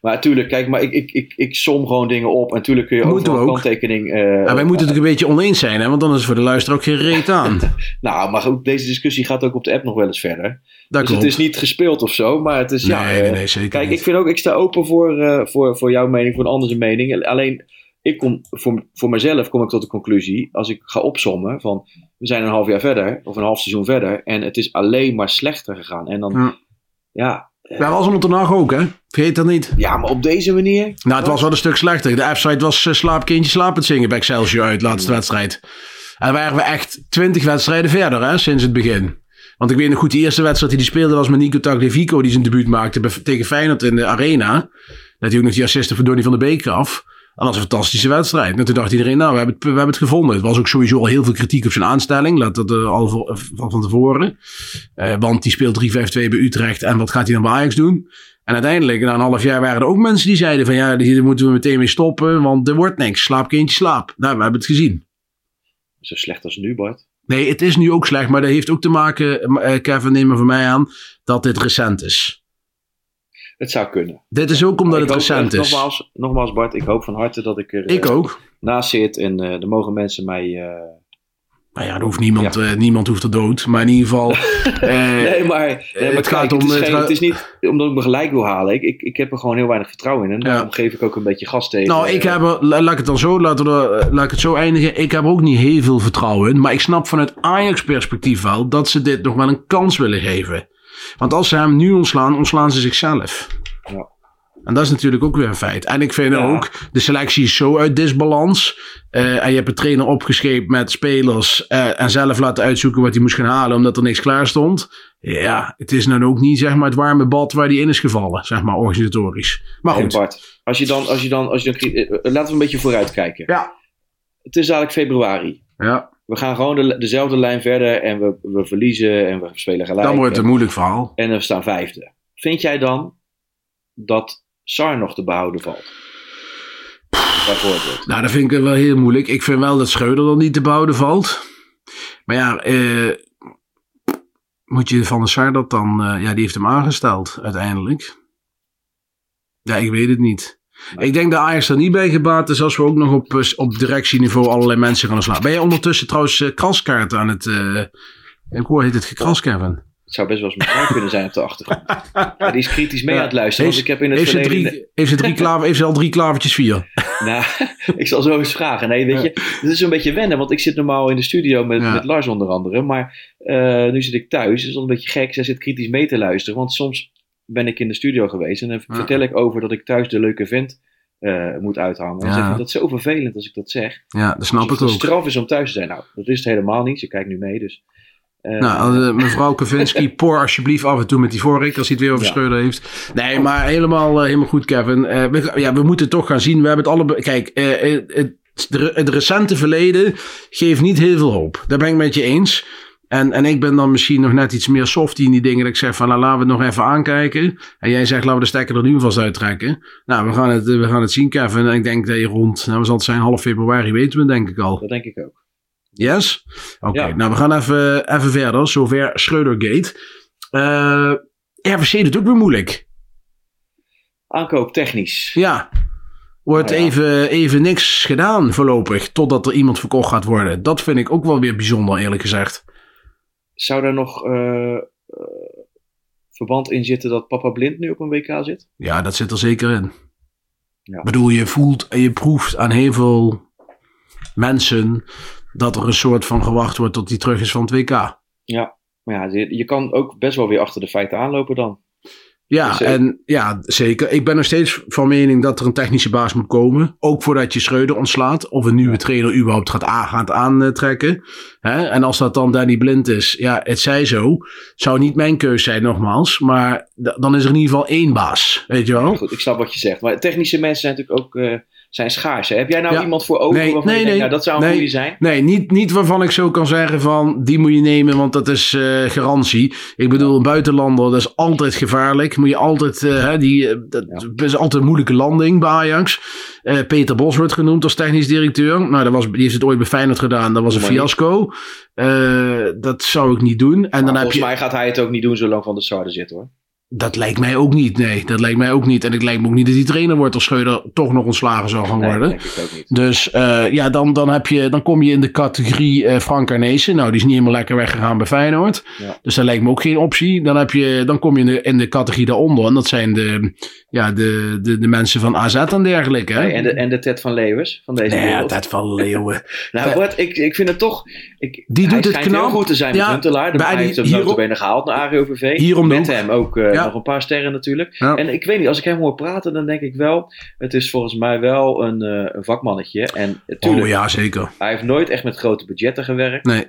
Maar natuurlijk, kijk, maar ik, ik, ik, ik som gewoon dingen op. En natuurlijk kun je we een ook. kanttekening... eh, En wij moeten het ook een beetje oneens zijn, hè? want dan is het voor de luisteraar ook geen reet aan. Nou, maar goed, deze discussie gaat ook op de app nog wel eens verder. Dat dus klopt. het is niet gespeeld of zo, maar het is... ja, nee, eh, nee, nee, zeker Kijk, niet. ik vind ook, ik sta open voor, eh, voor, voor jouw mening, voor een andere mening. Alleen, ik kom, voor, voor mezelf kom ik tot de conclusie, als ik ga opsommen, van we zijn een half jaar verder, of een half seizoen verder, en het is alleen maar slechter gegaan. En dan, Ja. ja, Dat was Ten Hag ook, hè? Vergeet dat niet. ja, maar op deze manier... Nou, het was wel een stuk slechter. De F-site was uh, slaapkindje slapend zingen bij Excelsior uit, laatste wedstrijd. En waren we echt twintig wedstrijden verder, hè, sinds het begin. Want ik weet nog goed, de eerste wedstrijd die hij speelde was met Nico Tagliafico, die zijn debuut maakte bij- tegen Feyenoord in de Arena. Dat hij ook nog die assisten van Donny van der Beek gaf. En dat was een fantastische wedstrijd. En toen dacht iedereen, nou, we hebben, het, we hebben het gevonden. Het was ook sowieso al heel veel kritiek op zijn aanstelling. Laat dat eh, al voor- van, van tevoren. Eh, want die speelt 3-5-2 bij Utrecht. En wat gaat hij dan bij Ajax doen? En uiteindelijk, na een half jaar, waren er ook mensen die zeiden van ja, hier moeten we meteen mee stoppen, want er wordt niks. Slaap kindje, slaap. Nou, we hebben het gezien. Zo slecht als nu, Bart. Nee, het is nu ook slecht, maar dat heeft ook te maken, eh, Kevin, neem maar van mij aan, dat dit recent is. Het zou kunnen. Dit is ook omdat Ik het hoop recent echt, is. Nogmaals, nogmaals, Bart, ik hoop van harte dat ik er eh, Ik ook. naast zit. En eh er mogen mensen mij... eh, Nou ja, er hoeft niemand, eh, niemand hoeft er dood. Maar in ieder geval. eh, nee, maar, nee, maar het kijk, gaat het, om- is het geen- gaat- het is niet omdat ik me gelijk wil halen. Ik, ik, ik heb er gewoon heel weinig vertrouwen in. En daarom geef ik ook een beetje gas tegen. Nou, ik eh, heb er, la- laat ik het dan zo, laten we, eh, laat ik het zo eindigen. Ik heb er ook niet heel veel vertrouwen in. Maar ik snap vanuit Ajax perspectief wel dat ze dit nog wel een kans willen geven. Want als ze hem nu ontslaan, ontslaan ze zichzelf. Ja. En dat is natuurlijk ook weer een feit. En ik vind Ja. ook, de selectie is zo uit disbalans. eh, en je hebt een trainer opgescheept met spelers. eh, en zelf laten uitzoeken wat hij moest gaan halen, omdat er niks klaar stond. Ja, het is dan ook niet zeg maar het warme bad waar die in is gevallen, zeg maar organisatorisch. Maar goed. Bart, als je dan, als je dan, als je dan, eh, laten we een beetje vooruit kijken. Ja. Het is eigenlijk februari. Ja, We gaan gewoon de, dezelfde lijn verder en we, we verliezen en we spelen gelijk. dan wordt het een en, moeilijk verhaal. en we staan vijfde. Vind jij dan dat Sar nog te behouden valt? Bijvoorbeeld. Nou, dat vind ik wel heel moeilijk. Ik vind wel dat Schreuder dan niet te behouden valt. Maar ja, eh, moet je van der Sar dat dan... eh, ja, die heeft hem aangesteld uiteindelijk. Ja, ik weet het niet. Ik denk dat Ajax er niet bij gebaat is als we ook nog op, eh, op directieniveau allerlei mensen gaan slaan. Ben je ondertussen trouwens kraskaarten aan het... eh ik hoor, heet het gekras, Kevin? Het zou best wel eens mevrouw kunnen zijn op de achtergrond. Ja, die is kritisch mee aan het luisteren. Heeft, Want ik heb in het heeft, ze drie, heeft, ze drie klaver, heeft ze al drie klavertjes vier? Nou, ik zal zo eens vragen. Nee, weet je, het is een beetje wennen, want ik zit normaal in de studio met, Ja. met Lars onder andere. Maar nu zit ik thuis, het is wel een beetje gek. Zij zit kritisch mee te luisteren, want soms ben ik in de studio geweest en dan Ja. vertel ik over dat ik thuis de leuke vent eh, moet uithangen. En Ja. ze vindt dat zo vervelend als ik dat zeg. Ja, dat snap ik Alsof het ook. straf is om thuis te zijn. Nou, dat is het helemaal niet. Ze kijkt nu mee, dus... eh, Nou, eh, mevrouw Kavinsky, poor alsjeblieft af en toe met die vork als hij het weer over Ja. Heeft. Nee, maar helemaal, helemaal goed, Kevin. We, ja, we moeten toch gaan zien. We hebben het alle. Kijk, het, het recente verleden geeft niet heel veel hoop. Daar ben ik met je eens. En, en ik ben dan misschien nog net iets meer softie in die dingen. Dat ik zeg van nou, laten we het nog even aankijken. En jij zegt laten we de stekker er nu vast uittrekken. Nou, we gaan het, eh, we gaan het zien, Kevin. En ik denk dat je rond, nou, zal het zijn, half februari weten we het, denk ik al. dat denk ik ook. Yes? Oké, Ja. nou we gaan even, even verder. Zover Schreudergate. Eh RVC doet ook weer moeilijk. Aankoop technisch. Ja. Wordt Nou ja. even, even niks gedaan voorlopig. Totdat er iemand verkocht gaat worden. Dat vind ik ook wel weer bijzonder eerlijk gezegd. Zou daar nog eh, eh, verband in zitten dat Papa Blind nu op een WK zit? Ja, dat zit er zeker in. Ja. Ik bedoel, je voelt en je proeft aan heel veel mensen... dat er een soort van gewacht wordt tot hij terug is van het WK. Ja, maar ja, je, je kan ook best wel weer achter de feiten aanlopen dan. Ja, Dus, eh, en ja, zeker. Ik ben nog steeds van mening dat er een technische baas moet komen. Ook voordat je Schreuder ontslaat. Of een nieuwe trainer überhaupt gaat, gaat aantrekken. Hè? En als dat dan Danny Blind is, ja, het zij zo. Zou niet mijn keus zijn, nogmaals. Maar dan is er in ieder geval één baas. Weet je wel? Goed, ik snap wat je zegt. Maar technische mensen zijn natuurlijk ook eh, zijn schaars. Hè? Heb jij nou Ja. iemand voor ogen Nee, waarvan nee, je denkt, nee. nou, dat zou een Nee. goede zijn? Nee, niet, niet waarvan ik zo kan zeggen van die moet je nemen, want dat is eh, garantie. Ik bedoel, een buitenlander, dat is altijd gevaarlijk. Moet je altijd, hè, die, eh, dat is altijd een moeilijke landing bij Ajax. Peter Bos wordt genoemd als technisch directeur. Nou, dat was, die heeft het ooit bij Feyenoord gedaan, dat was een fiasco. Dat zou ik niet doen. En dan heb volgens je, mij gaat hij het ook niet doen zolang Van der Sar er zit hoor. Dat lijkt mij ook niet, nee. Dat lijkt mij ook niet. En het lijkt me ook niet dat die trainer wordt als Schreuder toch nog ontslagen zou gaan worden. denk ik ook niet. Dus eh, ja, dan, dan, heb je, dan kom je in de categorie eh Frank Arnezen. Nou, die is niet helemaal lekker weggegaan bij Feyenoord. Ja. Dus dat lijkt me ook geen optie. Dan, heb je, dan kom je in de, in de categorie daaronder. En dat zijn de, ja, de, de, de mensen van AZ en dergelijke. Hè? Nee, en, de, en de Ted van Leeuwers van deze Nee, ja. Ted van Leeuwen. Nou, Bart, ik, ik vind het toch... Ik, Die doet het knap. goed te zijn Ja, met Huntelaar. bij Hij die- heeft hem notabene gehaald naar AGOVV. Hierom met hem ook eh, Ja. nog een paar sterren natuurlijk. Ja. En ik weet niet, als ik hem hoor praten, dan denk ik wel... Het is volgens mij wel een, eh, een vakmannetje. En Oh ja, zeker. hij heeft nooit echt met grote budgetten gewerkt. Nee.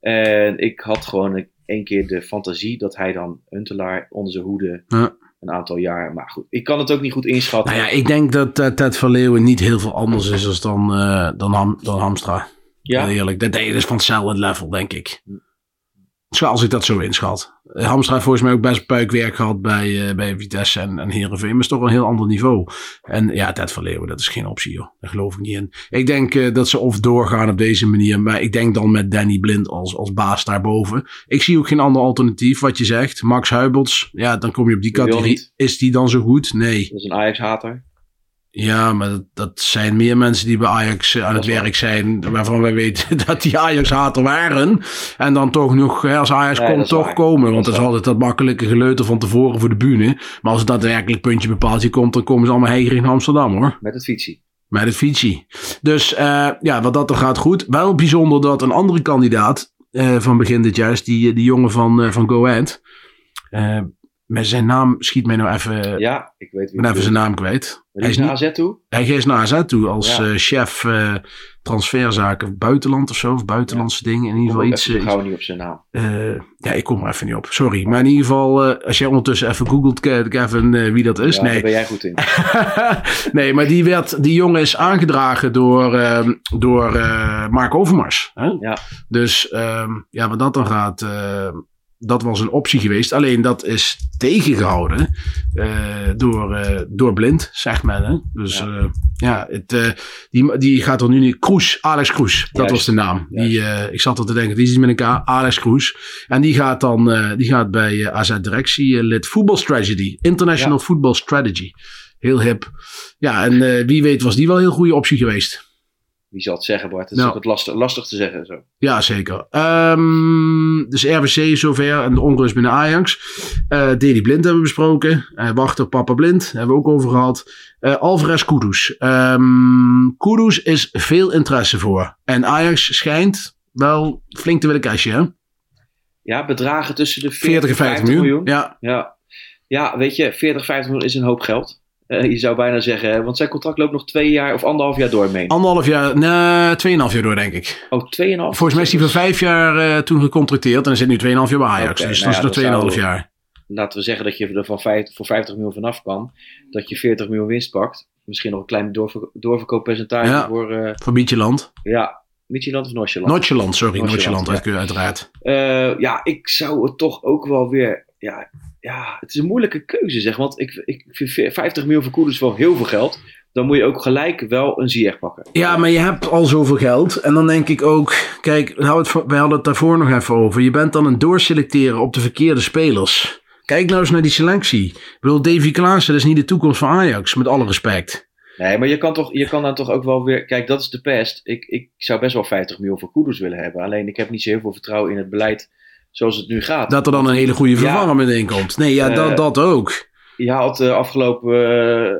En ik had gewoon een- één keer de fantasie dat hij dan Huntelaar onder zijn hoede Ja. een aantal jaar. Maar goed, ik kan het ook niet goed inschatten. Nou ja, ik denk dat eh, Ted van Leeuwen niet heel veel anders is als dan, eh, dan, Ham, dan Hamstra. Ja? Eerlijk. Dat dat is van hetzelfde level, denk ik. Als ik dat zo inschat. Eh, Hamstra heeft volgens mij ook best puikwerk gehad bij, uh, bij Vitesse en, en Heerenveen. Maar is toch een heel ander niveau. En ja, Ted van Leeuwen, dat is geen optie joh. Daar geloof ik niet in. Ik denk uh, dat ze of doorgaan op deze manier. Maar ik denk dan met Danny Blind als, als baas daarboven. Ik zie ook geen ander alternatief wat je zegt. Max Huibels, ja, dan kom je op die categorie. Is die dan zo goed? Nee. Dat is een Ajax-hater. Ja, maar dat, dat, zijn meer mensen die bij Ajax aan het werk zijn. Waarvan wij weten dat die Ajax-hater waren. En dan toch nog, als Ajax nee, komt, toch waar. komen. Want dat is altijd dat makkelijke geleuter van tevoren voor de bühne. Maar als het daadwerkelijk puntje bepaaldje komt, dan komen ze allemaal heigerig naar Amsterdam hoor. Met het fietsie. Met het fietsie. Dus uh, ja, wat dat er gaat goed. Wel bijzonder dat een andere kandidaat uh, van begin dit jaar, die, die jongen van, uh, van Go Ahead. Met zijn naam schiet mij nou even. Ja, ik weet wie. Ben even zijn naam kwijt. Hij is naar AZ toe? Hij is naar AZ toe als ja. uh, chef uh, transferzaken buitenland of zo. Of buitenlandse ja. dingen. In ieder geval iets. Ik hou niet op zijn naam. Uh, ja, ik kom er even niet op. Sorry. Maar in ieder geval, als jij ondertussen even googelt, Kevin, wie dat is. Ja, nee. daar ben jij goed in. nee, maar die, werd, die jongen is aangedragen door, ehm, door Mark Overmars. Hè? Ja. Dus um, ja, wat dat dan gaat ehm, dat was een optie geweest. Alleen dat is tegengehouden uh, door, uh, door Blind, men. Hè? Dus ja, uh, ja het, die, die gaat er nu niet. Kroes, Alex Kroes, dat was de naam. Die, ik zat er te denken, die is met elkaar, Alex Kroes. En die gaat dan die gaat bij AZ Directie lid Football Strategy, International ja. Football Strategy. Heel hip. Ja, en wie weet was die wel een heel goede optie geweest. Wie zal het zeggen, Bart? Het is nou, ook het lastig, lastig te zeggen. Zo. Ja, zeker. Um, dus RWC zover en de onrust binnen Ajax. Uh, Deli Blind hebben we besproken. Uh, wachten op Papa Blind hebben we ook over gehad. Uh, Alvarez Kudus. Um, Kudus is veel interesse voor. En Ajax schijnt wel flink te willen cashen, hè? Ja, bedragen tussen de 40, 40 en 50 miljoen. miljoen. Ja. ja. Ja, weet je, 40, 50 miljoen is een hoop geld. Uh, je zou bijna zeggen, want zijn contract loopt nog twee jaar of anderhalf jaar door, meen Anderhalf jaar, nee, tweeënhalf jaar door, denk ik. Oh, tweeënhalf? Volgens mij is hij voor vijf jaar uh, toen gecontracteerd en hij zit nu tweeënhalf jaar bij Ajax. Okay, dus nou dat is nog tweeënhalf jaar. Laten we zeggen dat je er van vijf, voor 50 miljoen vanaf kan. Dat je 40 miljoen winst pakt. Misschien nog een klein doorver, doorverkooppercentage ja, voor... Uh, voor Mietjeland. Ja, Mietjeland of Noordjeland? Noordjeland, sorry. Noordjeland, ja. uiteraard. Ja, ik zou het toch ook wel weer... Ja, ja, het is een moeilijke keuze zeg. Want ik, ik vind 50 miljoen voor Koeders wel heel veel geld. Dan moet je ook gelijk wel een Ziyech pakken. Ja, maar je hebt al zoveel geld. En dan denk ik ook... Kijk, we hadden het daarvoor nog even over. Je bent dan een doorselecteren op de verkeerde spelers. Kijk nou eens naar die selectie. Ik bedoel, Davy Klaassen, dat is niet de toekomst van Ajax. Met alle respect. Nee, maar je kan, toch, je kan dan toch ook wel weer... Kijk, dat is de pest. Ik, ik zou best wel 50 miljoen voor Koeders willen hebben. Alleen ik heb niet zo heel veel vertrouwen in het beleid zoals het nu gaat. Dat er dan een hele goede vervanger ja, meteen komt. Nee, ja, uh, dat, dat ook. Je had de uh, afgelopen uh,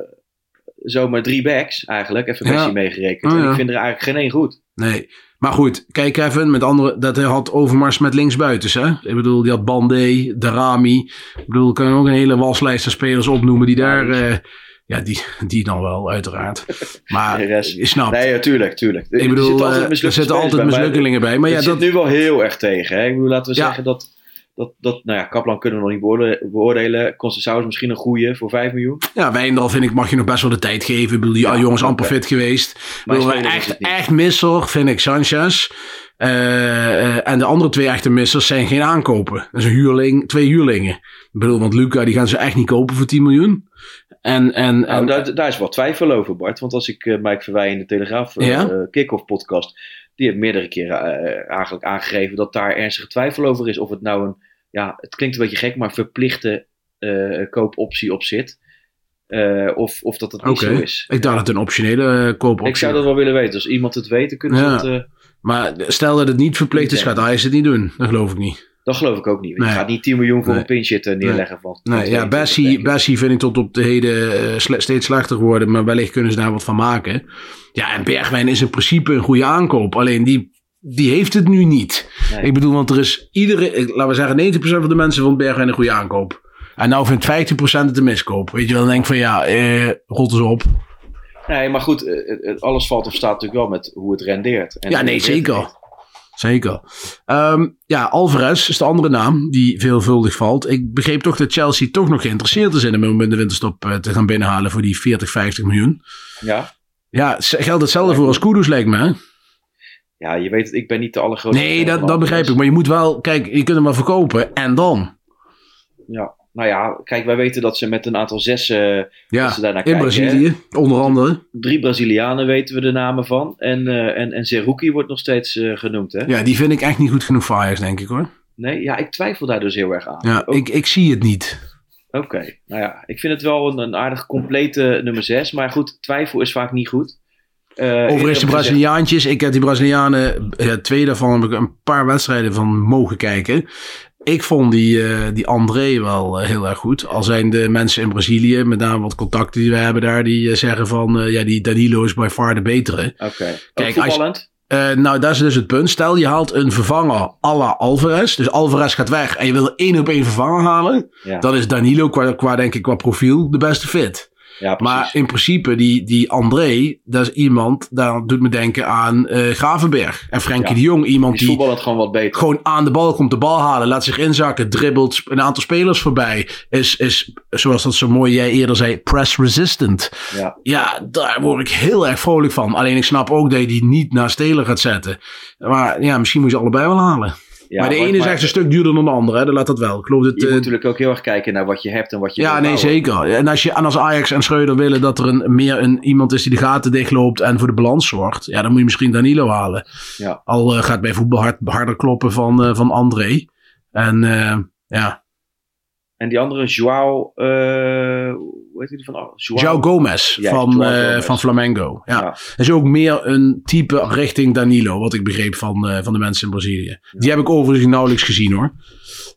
zomer drie backs eigenlijk, even Messi ja. meegerekend. Oh, ja. En ik vind er eigenlijk geen één goed. Nee, maar goed, kijk even, met andere, dat hij had Overmars met linksbuitens, hè? Ik bedoel, die had Bandé, Darami. Ik bedoel, kan je ook een hele waslijst aan spelers opnoemen die daar... ja, die, die dan wel, uiteraard. Maar je snapt. Nee, natuurlijk, tuurlijk. Ik bedoel, er zitten altijd mislukkelingen bij. Maar ja, dat zit nu wel heel erg tegen. Hè? Ik bedoel, laten we ja. zeggen dat, dat, dat... Nou ja, Kaplan kunnen we nog niet beoordelen. Conceição is misschien een goeie voor 5 miljoen. Ja, Wijndal vind ik, mag je nog best wel de tijd geven. Ik bedoel, die ja, jongens amper fit geweest. Maar bedoel, echt, echt misser vind ik Sanchez. Uh, uh, en de andere twee echte missers zijn geen aankopen. Dat is een huurling, twee huurlingen. Ik bedoel, want Luca die gaan ze echt niet kopen voor 10 miljoen. En, en, nou, en, daar, daar is wat twijfel over, Bart. Want als ik uh, Mike Verwij in de Telegraaf uh, ja? uh, kick-off podcast... die heeft meerdere keren eigenlijk aangegeven dat daar ernstige twijfel over is. Of het nou een, ja, het klinkt een beetje gek, maar verplichte koopoptie op zit. of, of dat het niet okay. zo is. Ik dacht dat het een optionele koopoptie Ik zou dat wel willen weten. Als iemand het weet, dan kunnen ja. ze het... maar stel dat het niet verplicht is, gaat Ajax het niet doen. Dat geloof ik niet. Dat geloof ik ook niet. Nee. Je gaat niet 10 miljoen voor nee. een pinch neerleggen. Van, nee, ja, Bessie, Bessie vind ik tot op de heden uh, sle steeds slechter geworden. Maar wellicht kunnen ze daar wat van maken. Ja, en Bergwijn is in principe een goede aankoop. Alleen die, die heeft het nu niet. Ik bedoel, want er is iedere, laten we zeggen, 90% van de mensen vond Bergwijn een goede aankoop. En nou vindt 15% het een miskoop. Weet je wel, dan denk ik van ja, eh, rot eens op. Nee, maar goed, alles valt of staat natuurlijk wel met hoe het rendeert. En ja, nee, zeker. Zeker. Um, ja, Alvarez is de andere naam die veelvuldig valt. Ik begreep toch dat Chelsea toch nog geïnteresseerd is in hem om in de winterstop uh, te gaan binnenhalen voor die 40, 50 miljoen. Ja. Ja, geldt hetzelfde voor als Kudus lijkt me. Hè? Ja, je weet het, ik ben niet de allergrootste Nee, dat, dat begrijp ik. Maar je moet wel, kijk, je kunt hem wel verkopen. En dan? Ja, nou ja, kijk, wij weten dat ze met een aantal zes, eh, Ja, ze daarnaar in kijken, Brazilië, onder andere. drie Brazilianen weten we de namen van. En, eh en, en Zerouki wordt nog steeds eh, genoemd, hè? Ja, die vind ik echt niet goed genoeg voor Ajax, denk ik hoor. Nee, ja, ik twijfel daar dus heel erg aan. Ja, Ook- ik, ik zie het niet. Oké, nou ja, ik vind het wel een, een aardig complete nummer 6. Maar goed, twijfel is vaak niet goed. Eerder Overigens de Braziliaantjes. Ik heb die Brazilianen, eh, twee daarvan heb ik een paar wedstrijden van mogen kijken. Ik vond die, eh, die André wel eh, heel erg goed. Al zijn de mensen in Brazilië, met name wat contacten die we hebben daar, die eh, zeggen van, ja, die Danilo is by far de betere. Oké, Kijk, Kijk, als- nou, dat is dus het punt. Stel, je haalt een vervanger à la Alvarez. Dus Alvarez gaat weg en je wil één op één vervanger halen. Ja, Dan is Danilo qua, qua, denk ik, qua profiel de beste fit. Ja. Maar in principe, die, die André, dat is iemand, daar doet me denken aan eh Gravenberg. En Frenkie Ja. de Jong, iemand die gewoon wat beter. gewoon aan de bal komt, de bal halen, laat zich inzakken, dribbelt een aantal spelers voorbij. Is, is zoals dat zo mooi jij eerder zei, press resistant. Ja, Ja, daar word ik heel erg vrolijk van. Alleen ik snap ook dat je die niet naar Stelen gaat zetten. Maar ja, misschien moet je ze allebei wel halen. Ja, maar de ene is echt een stuk duurder dan de andere, hè? laat dat wel. Ik geloof dat... Je moet eh, natuurlijk ook heel erg kijken naar wat je hebt en wat je ja, nee, zeker. En als, je, en als Ajax en Schreuder willen dat er een, meer een, iemand is die de gaten dichtloopt en voor de balans zorgt, ja, dan moet je misschien Danilo halen. Ja. Al eh, gaat bij voetbal hard, harder kloppen van, eh, van André. En ja, En die andere, Joao, hoe heet die van? Oh, João Gomez Ja, van, eh, van Flamengo. Ja. Ja. is ook meer een type richting Danilo, wat ik begreep van, eh, van de mensen in Brazilië. Die heb ik overigens nauwelijks gezien hoor.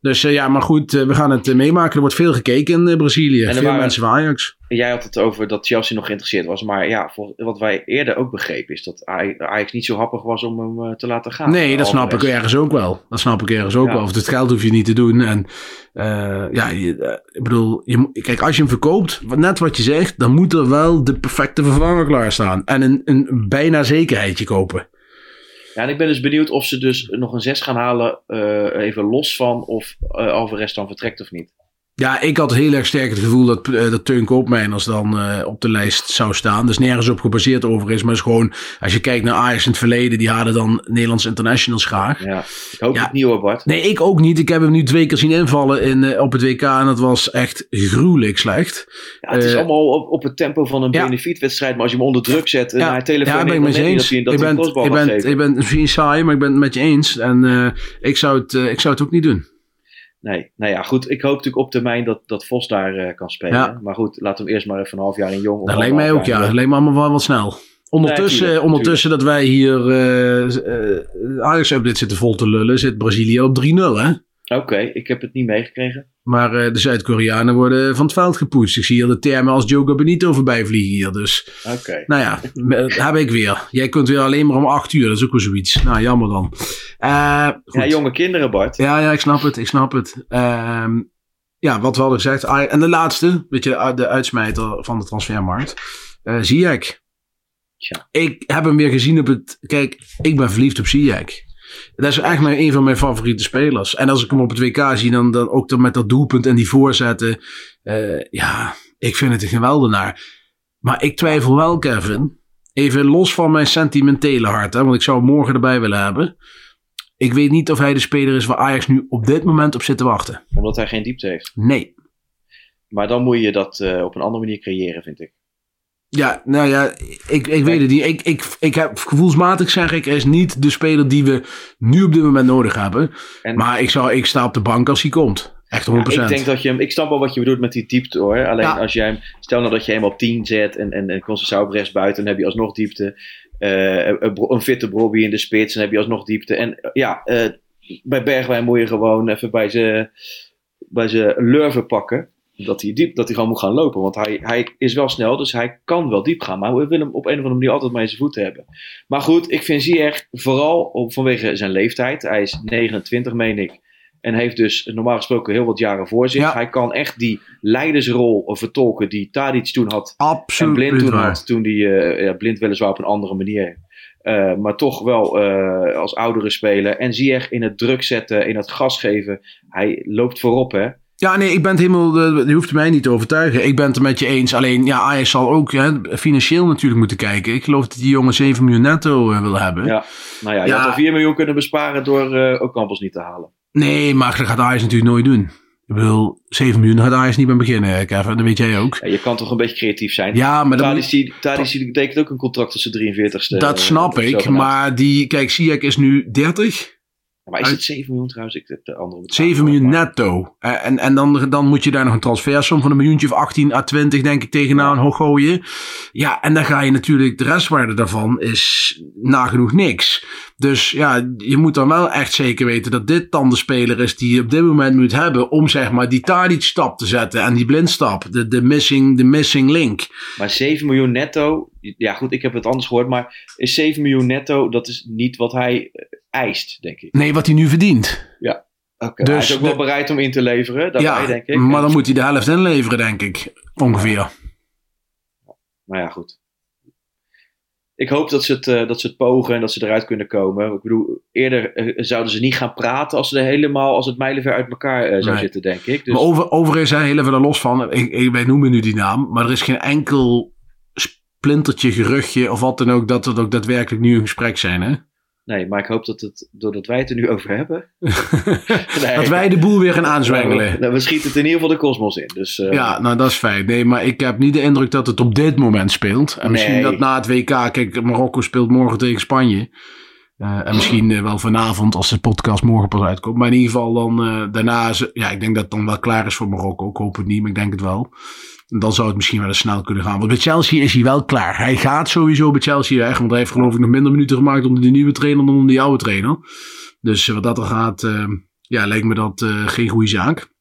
Dus eh, ja, maar goed, we gaan het meemaken. Er wordt veel gekeken in Brazilië. er veel waren- mensen van Ajax. Jij had het over dat Chelsea nog geïnteresseerd was. Maar ja, wat wij eerder ook begrepen is dat Aj- Ajax niet zo happig was om hem eh, te laten gaan. Nee, dat snap ik ergens ook wel. Dat snap ik ergens ook Ja. wel. Of het geld hoef je niet te doen. En eh, ja, je, eh, ik bedoel, je, kijk, als je hem verkoopt, net wat je zegt, dan moet er wel de perfecte vervanger klaarstaan. En een, een bijna zekerheidje kopen. Ja, en ik ben dus benieuwd of ze dus nog een 6 gaan halen. even los van of Alvarez dan vertrekt of niet. Ja, ik had heel erg sterk het gevoel dat, eh, dat Teun Koopmeiners dan eh, op de lijst zou staan. Dus nergens op gebaseerd over is. Maar is gewoon, als je kijkt naar Ajax in het verleden, die hadden dan Nederlands internationals graag. Ja, ik hoop Ja. het niet hoor, Bart. Nee, ik ook niet. Ik heb hem nu twee keer zien invallen in, eh, op het WK en dat was echt gruwelijk slecht. Ja, het is allemaal op, op het tempo van een ja. benefietwedstrijd. Maar als je hem onder druk zet en hij ja, telefoneert, ben ik met je eens. dat Ik ben, ik ben, geven. ik ben misschien saai, maar ik ben het met je eens. En ik, zou het, ik zou het ook niet doen. Nee, nou ja, goed. Ik hoop natuurlijk op termijn dat, dat Vos daar eh, kan spelen. Ja. Maar goed, laat hem eerst maar even een half jaar in jong. Dat lijkt mij ook, ja. Dat lijkt me allemaal wel wat snel. Ondertussen, tuurlijk, ondertussen dat wij hier eh eh, Ajax-update zitten vol te lullen, zit Brazilië op 3-0, hè? Oké, ik heb het niet meegekregen. Maar eh, de Zuid-Koreanen worden van het veld gepoetst. Ik zie hier de termen als Joe Benito voorbij vliegen hier. Dus, Oké. nou ja, me- heb ik weer. Jij kunt weer alleen maar om 8 uur. Dat is ook wel zoiets. Nou, jammer dan. Eh, goed. Ja, jonge kinderen, Bart. Ja, ja, ik snap het. Ik snap het. Ehm, ja, wat we hadden gezegd. Aj- En de laatste, weet je, de uitsmijter van de transfermarkt. eh Ziyech. Tja. Ik heb hem weer gezien op het... Kijk, ik ben verliefd op Ziyech. Dat is echt mijn, een van mijn favoriete spelers. En als ik hem op het WK zie, dan, dan ook dan met dat doelpunt en die voorzetten. eh, ja, ik vind het een geweldenaar. Maar ik twijfel wel, Kevin. Even los van mijn sentimentele hart. Hè, want ik zou hem morgen erbij willen hebben. Ik weet niet of hij de speler is waar Ajax nu op dit moment op zit te wachten. Omdat hij geen diepte heeft. Nee. Maar dan moet je dat eh, op een andere manier creëren, vind ik. Ja, nou ja, ik, ik weet het niet. Ik, ik, ik heb gevoelsmatig zeg ik, hij is niet de speler die we nu op dit moment nodig hebben. En- maar ik, zou, ik sta op de bank als hij komt. Echt 100%. Ja, ik denk dat je hem. Ik snap wel wat je bedoelt met die diepte hoor. Alleen Ja. als jij hem. Stel nou dat je hem op 10 zet en, en, en rechts buiten, dan heb je alsnog diepte. Eh, een, een fitte Brobby in de spits, dan heb je alsnog diepte. En ja, eh, bij Bergwijn moet je gewoon even bij zijn bij lurven pakken. Dat hij, diep, dat hij gewoon moet gaan lopen. Want hij, hij is wel snel, dus hij kan wel diep gaan. Maar we willen hem op een of andere manier altijd maar in zijn voeten hebben. Maar goed, ik vind Ziyech vooral op, vanwege zijn leeftijd. Hij is 29, meen ik. En heeft dus normaal gesproken heel wat jaren voor zich. Ja. Hij kan echt die leidersrol vertolken die Tadic toen had. En Absoluut Blind toen waar. had. Toen die, eh, ja, Blind weliswaar op een andere manier. eh, maar toch wel eh, als oudere speler. En Ziyech in het druk zetten, in het gas geven. Hij loopt voorop hè. Ja, nee, ik ben het helemaal. eh, Je hoeft mij niet te overtuigen. Ik ben het er met je eens. Alleen, ja, Ajax zal ook hè, financieel natuurlijk moeten kijken. Ik geloof dat die jongen 7 miljoen netto eh, wil hebben. Ja. Nou ja, je Ja. had al 4 miljoen kunnen besparen door eh ook Campos niet te halen. Nee, maar dat gaat Ajax natuurlijk nooit doen. Ik bedoel, 7 miljoen gaat Ajax niet bij beginnen, Kevin. Dat weet jij ook. Ja, je kan toch een beetje creatief zijn. Ja, maar dat, Tadici, Tadici betekent ook een contract tussen 43ste. dat snap ik. Maar die, kijk, Ziyech is nu 30. Maar is het 7 miljoen trouwens? Ik heb de andere 7 miljoen netto. Eh, En, en dan, dan moet je daar nog een transfersom van een miljoentje of 18 à 20, denk ik, tegenaan hoog gooien. Ja, en dan ga je natuurlijk, de restwaarde daarvan is nagenoeg niks. Dus ja, je moet dan wel echt zeker weten dat dit dan de speler is die je op dit moment moet hebben. Om zeg maar die Tadic stap te zetten en die blindstap. De, de, missing, de missing link. Maar 7 miljoen netto, ja goed, ik heb het anders gehoord, maar is 7 miljoen netto, dat is niet wat hij eh, eist, denk ik. Nee, wat hij nu verdient. Oké, Dus hij is ook wel de- bereid om in te leveren, daarbij ja, denk ik. maar dan moet hij de helft inleveren, denk ik. Ongeveer. Maar ja, goed. Ik hoop dat ze, het, eh, dat ze het pogen en dat ze eruit kunnen komen. Ik bedoel, eerder eh, zouden ze niet gaan praten als ze er helemaal, als het mijlenver uit elkaar zou Nee. zitten, denk ik. Dus, Maar over, overigens, hè, heel even er los van. Ik, ik, wij noemen nu die naam. Maar er is geen enkel splintertje, geruchtje of wat dan ook. dat het ook daadwerkelijk nu een gesprek zijn. Hè? Nee, maar ik hoop dat het, doordat wij het er nu over hebben. Nee. Dat wij de boel weer gaan aanzwengelen. Nou, we schieten het in ieder geval de kosmos in. Dus, eh, Ja, nou dat is fijn. Nee, maar ik heb niet de indruk dat het op dit moment speelt. En misschien dat na het WK, kijk, Marokko speelt morgen tegen Spanje. Eh, en misschien eh, wel vanavond als de podcast morgen pas uitkomt. Maar in ieder geval dan daarna, ja, ik denk dat het dan wel klaar is voor Marokko. Ik hoop het niet, maar ik denk het wel. Dan zou het misschien wel eens snel kunnen gaan. Want bij Chelsea is hij wel klaar. Hij gaat sowieso bij Chelsea weg. Want hij heeft geloof ik nog minder minuten gemaakt onder de nieuwe trainer dan onder die oude trainer. Dus eh, wat dat er gaat, eh, ja, lijkt me dat eh, geen goede zaak.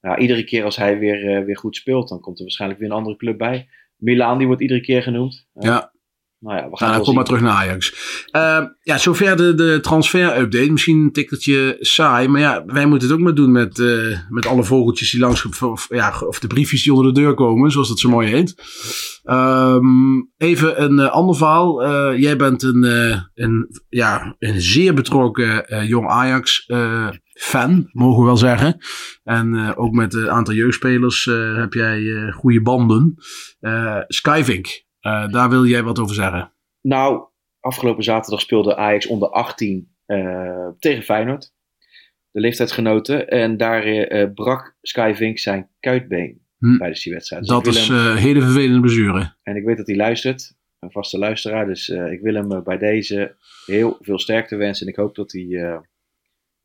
Ja, iedere keer als hij weer, eh, weer goed speelt, dan komt er waarschijnlijk weer een andere club bij. Milaan, die wordt iedere keer genoemd. Ja. Nou ja, we Nou, gaan dan wel kom maar terug naar Ajax. Eh, ja, zover de, de transfer-update. Misschien een tikkeltje saai. Maar ja, wij moeten het ook maar doen met, eh, met alle vogeltjes die langs... Of, ja, of de briefjes die onder de deur komen, zoals dat zo mooi heet. Ehm, even een eh, ander verhaal. Eh, jij bent een, een, ja, een zeer betrokken jong Ajax-fan, mogen we wel zeggen. En ook met een aantal jeugdspelers heb jij goede banden. Skyvink, eh, daar wil jij wat over zeggen. Nou, afgelopen zaterdag speelde Ajax onder 18 eh, tegen Feyenoord. De leeftijdsgenoten. En daar eh, brak Skyvink zijn kuitbeen Hm. tijdens die wedstrijd. Dus Dat is hem- hele vervelende bezuren. En ik weet dat hij luistert. Een vaste luisteraar. Dus ik wil hem bij deze heel veel sterkte wensen. En ik hoop dat hij,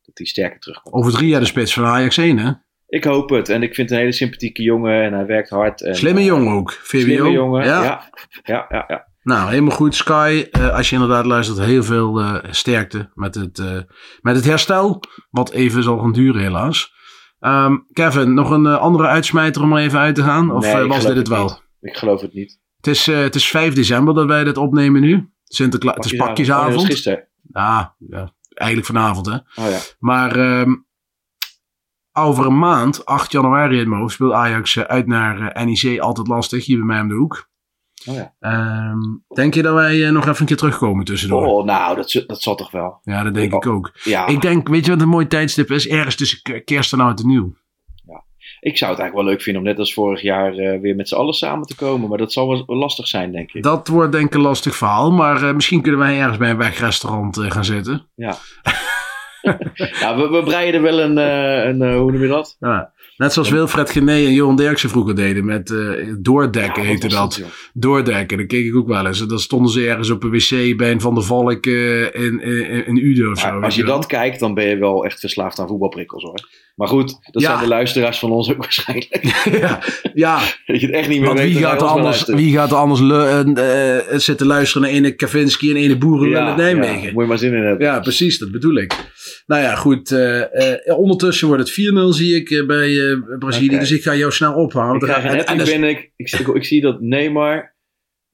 dat hij sterker terugkomt. Over drie jaar de spits van Ajax 1, hè? Ik hoop het. En ik vind het een hele sympathieke jongen. En hij werkt hard. En, Slimme eh, jongen ook. VWO. Slimme jongen. Ja. Ja. Ja, ja, ja, Nou, helemaal goed. Sky, eh, als je inderdaad luistert, heel veel eh, sterkte met het, met het herstel. Wat even zal gaan duren, helaas. Ehm, Kevin, nog een andere uitsmijter om er even uit te gaan? Of Nee, was dit het wel? niet. Ik geloof het niet. Het is, het is 5 december dat wij dit opnemen nu. Sinterkla het is Oh, pakjesavond. was gisteren. Ah, ja, eigenlijk vanavond, hè? Oh ja. Maar ehm, over een maand, 8 januari in mijn hoofd, speelt Ajax eh, uit naar eh, NEC. Altijd lastig, hier bij mij om de hoek. Oh ja. Ehm, denk je dat wij eh, nog even een keer terugkomen tussendoor? Oh, nou, dat, dat zal toch wel. Ja, dat denk ik ook. Ja, Ik denk, weet je wat een mooi tijdstip is? Ergens tussen kerst en oud en nieuw. ik zou het eigenlijk wel leuk vinden om net als vorig jaar weer met z'n allen samen te komen. Maar dat zal wel lastig zijn, denk ik. Dat wordt denk ik een lastig verhaal. Maar misschien kunnen wij ergens bij een wegrestaurant gaan zitten. Ja. ja, we, we breien er wel een, eh, een eh, hoe noem je dat? Ja. Net zoals Wilfred Gené en Johan Derksen vroeger deden. Met eh, doordekken Ja, heette dat. Doordekken, dat keek ik ook wel eens. En dan stonden ze ergens op een wc bij een Van der Valk eh, in, in, in Uden of zo. Als je wel. dat kijkt, dan ben je wel echt verslaafd aan voetbalprikkels hoor. Maar goed, dat Ja. zijn de luisteraars van ons ook waarschijnlijk. ja, ja, dat je het echt niet meer want weet. wie gaat, er anders, wie gaat er anders zitten luisteren naar ene Kavinski en ene Boeren ja, in Nijmegen? Ja, moet je maar zin in hebben. Ja, precies, dat bedoel ik. Nou ja, goed. eh, eh, ondertussen wordt het 4-0, zie ik eh, bij Brazilië. Dus ik ga jou snel ophalen. Ik krijg een en- en is- binnen. Ik, ik, ik zie dat Neymar,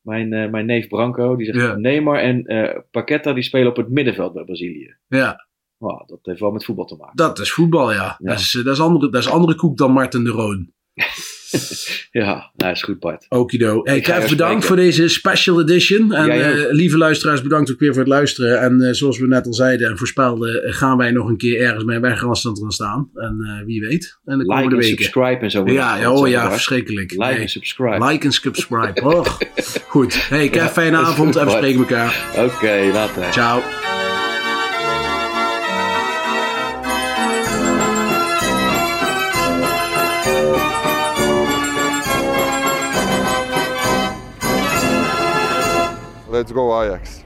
mijn, mijn neef Branco, die zegt Ja. Neymar en eh Paqueta die spelen op het middenveld bij Brazilië. Ja, Oh, dat heeft wel met voetbal te maken. dat is voetbal, ja. Ja. Dat, is, eh, dat, is andere, dat is andere koek dan Martin de Roon. Ja, nou is goed Bart. Okido. Hey, Kev, bedankt spreken. voor deze special edition. En eh, lieve luisteraars, bedankt ook weer voor het luisteren. En eh, zoals we net al zeiden en voorspelden, gaan wij nog een keer ergens bij een wegranstand gaan staan. En wie weet. En de Like en weken. subscribe en zo. Ja, ja, oh ja, verschrikkelijk. Like Hey, en subscribe. Like en subscribe. Goed. Hey, Kev, Ja, fijne dat avond goed, en we spreken elkaar. Oké, later. Ciao. Let's go Ajax.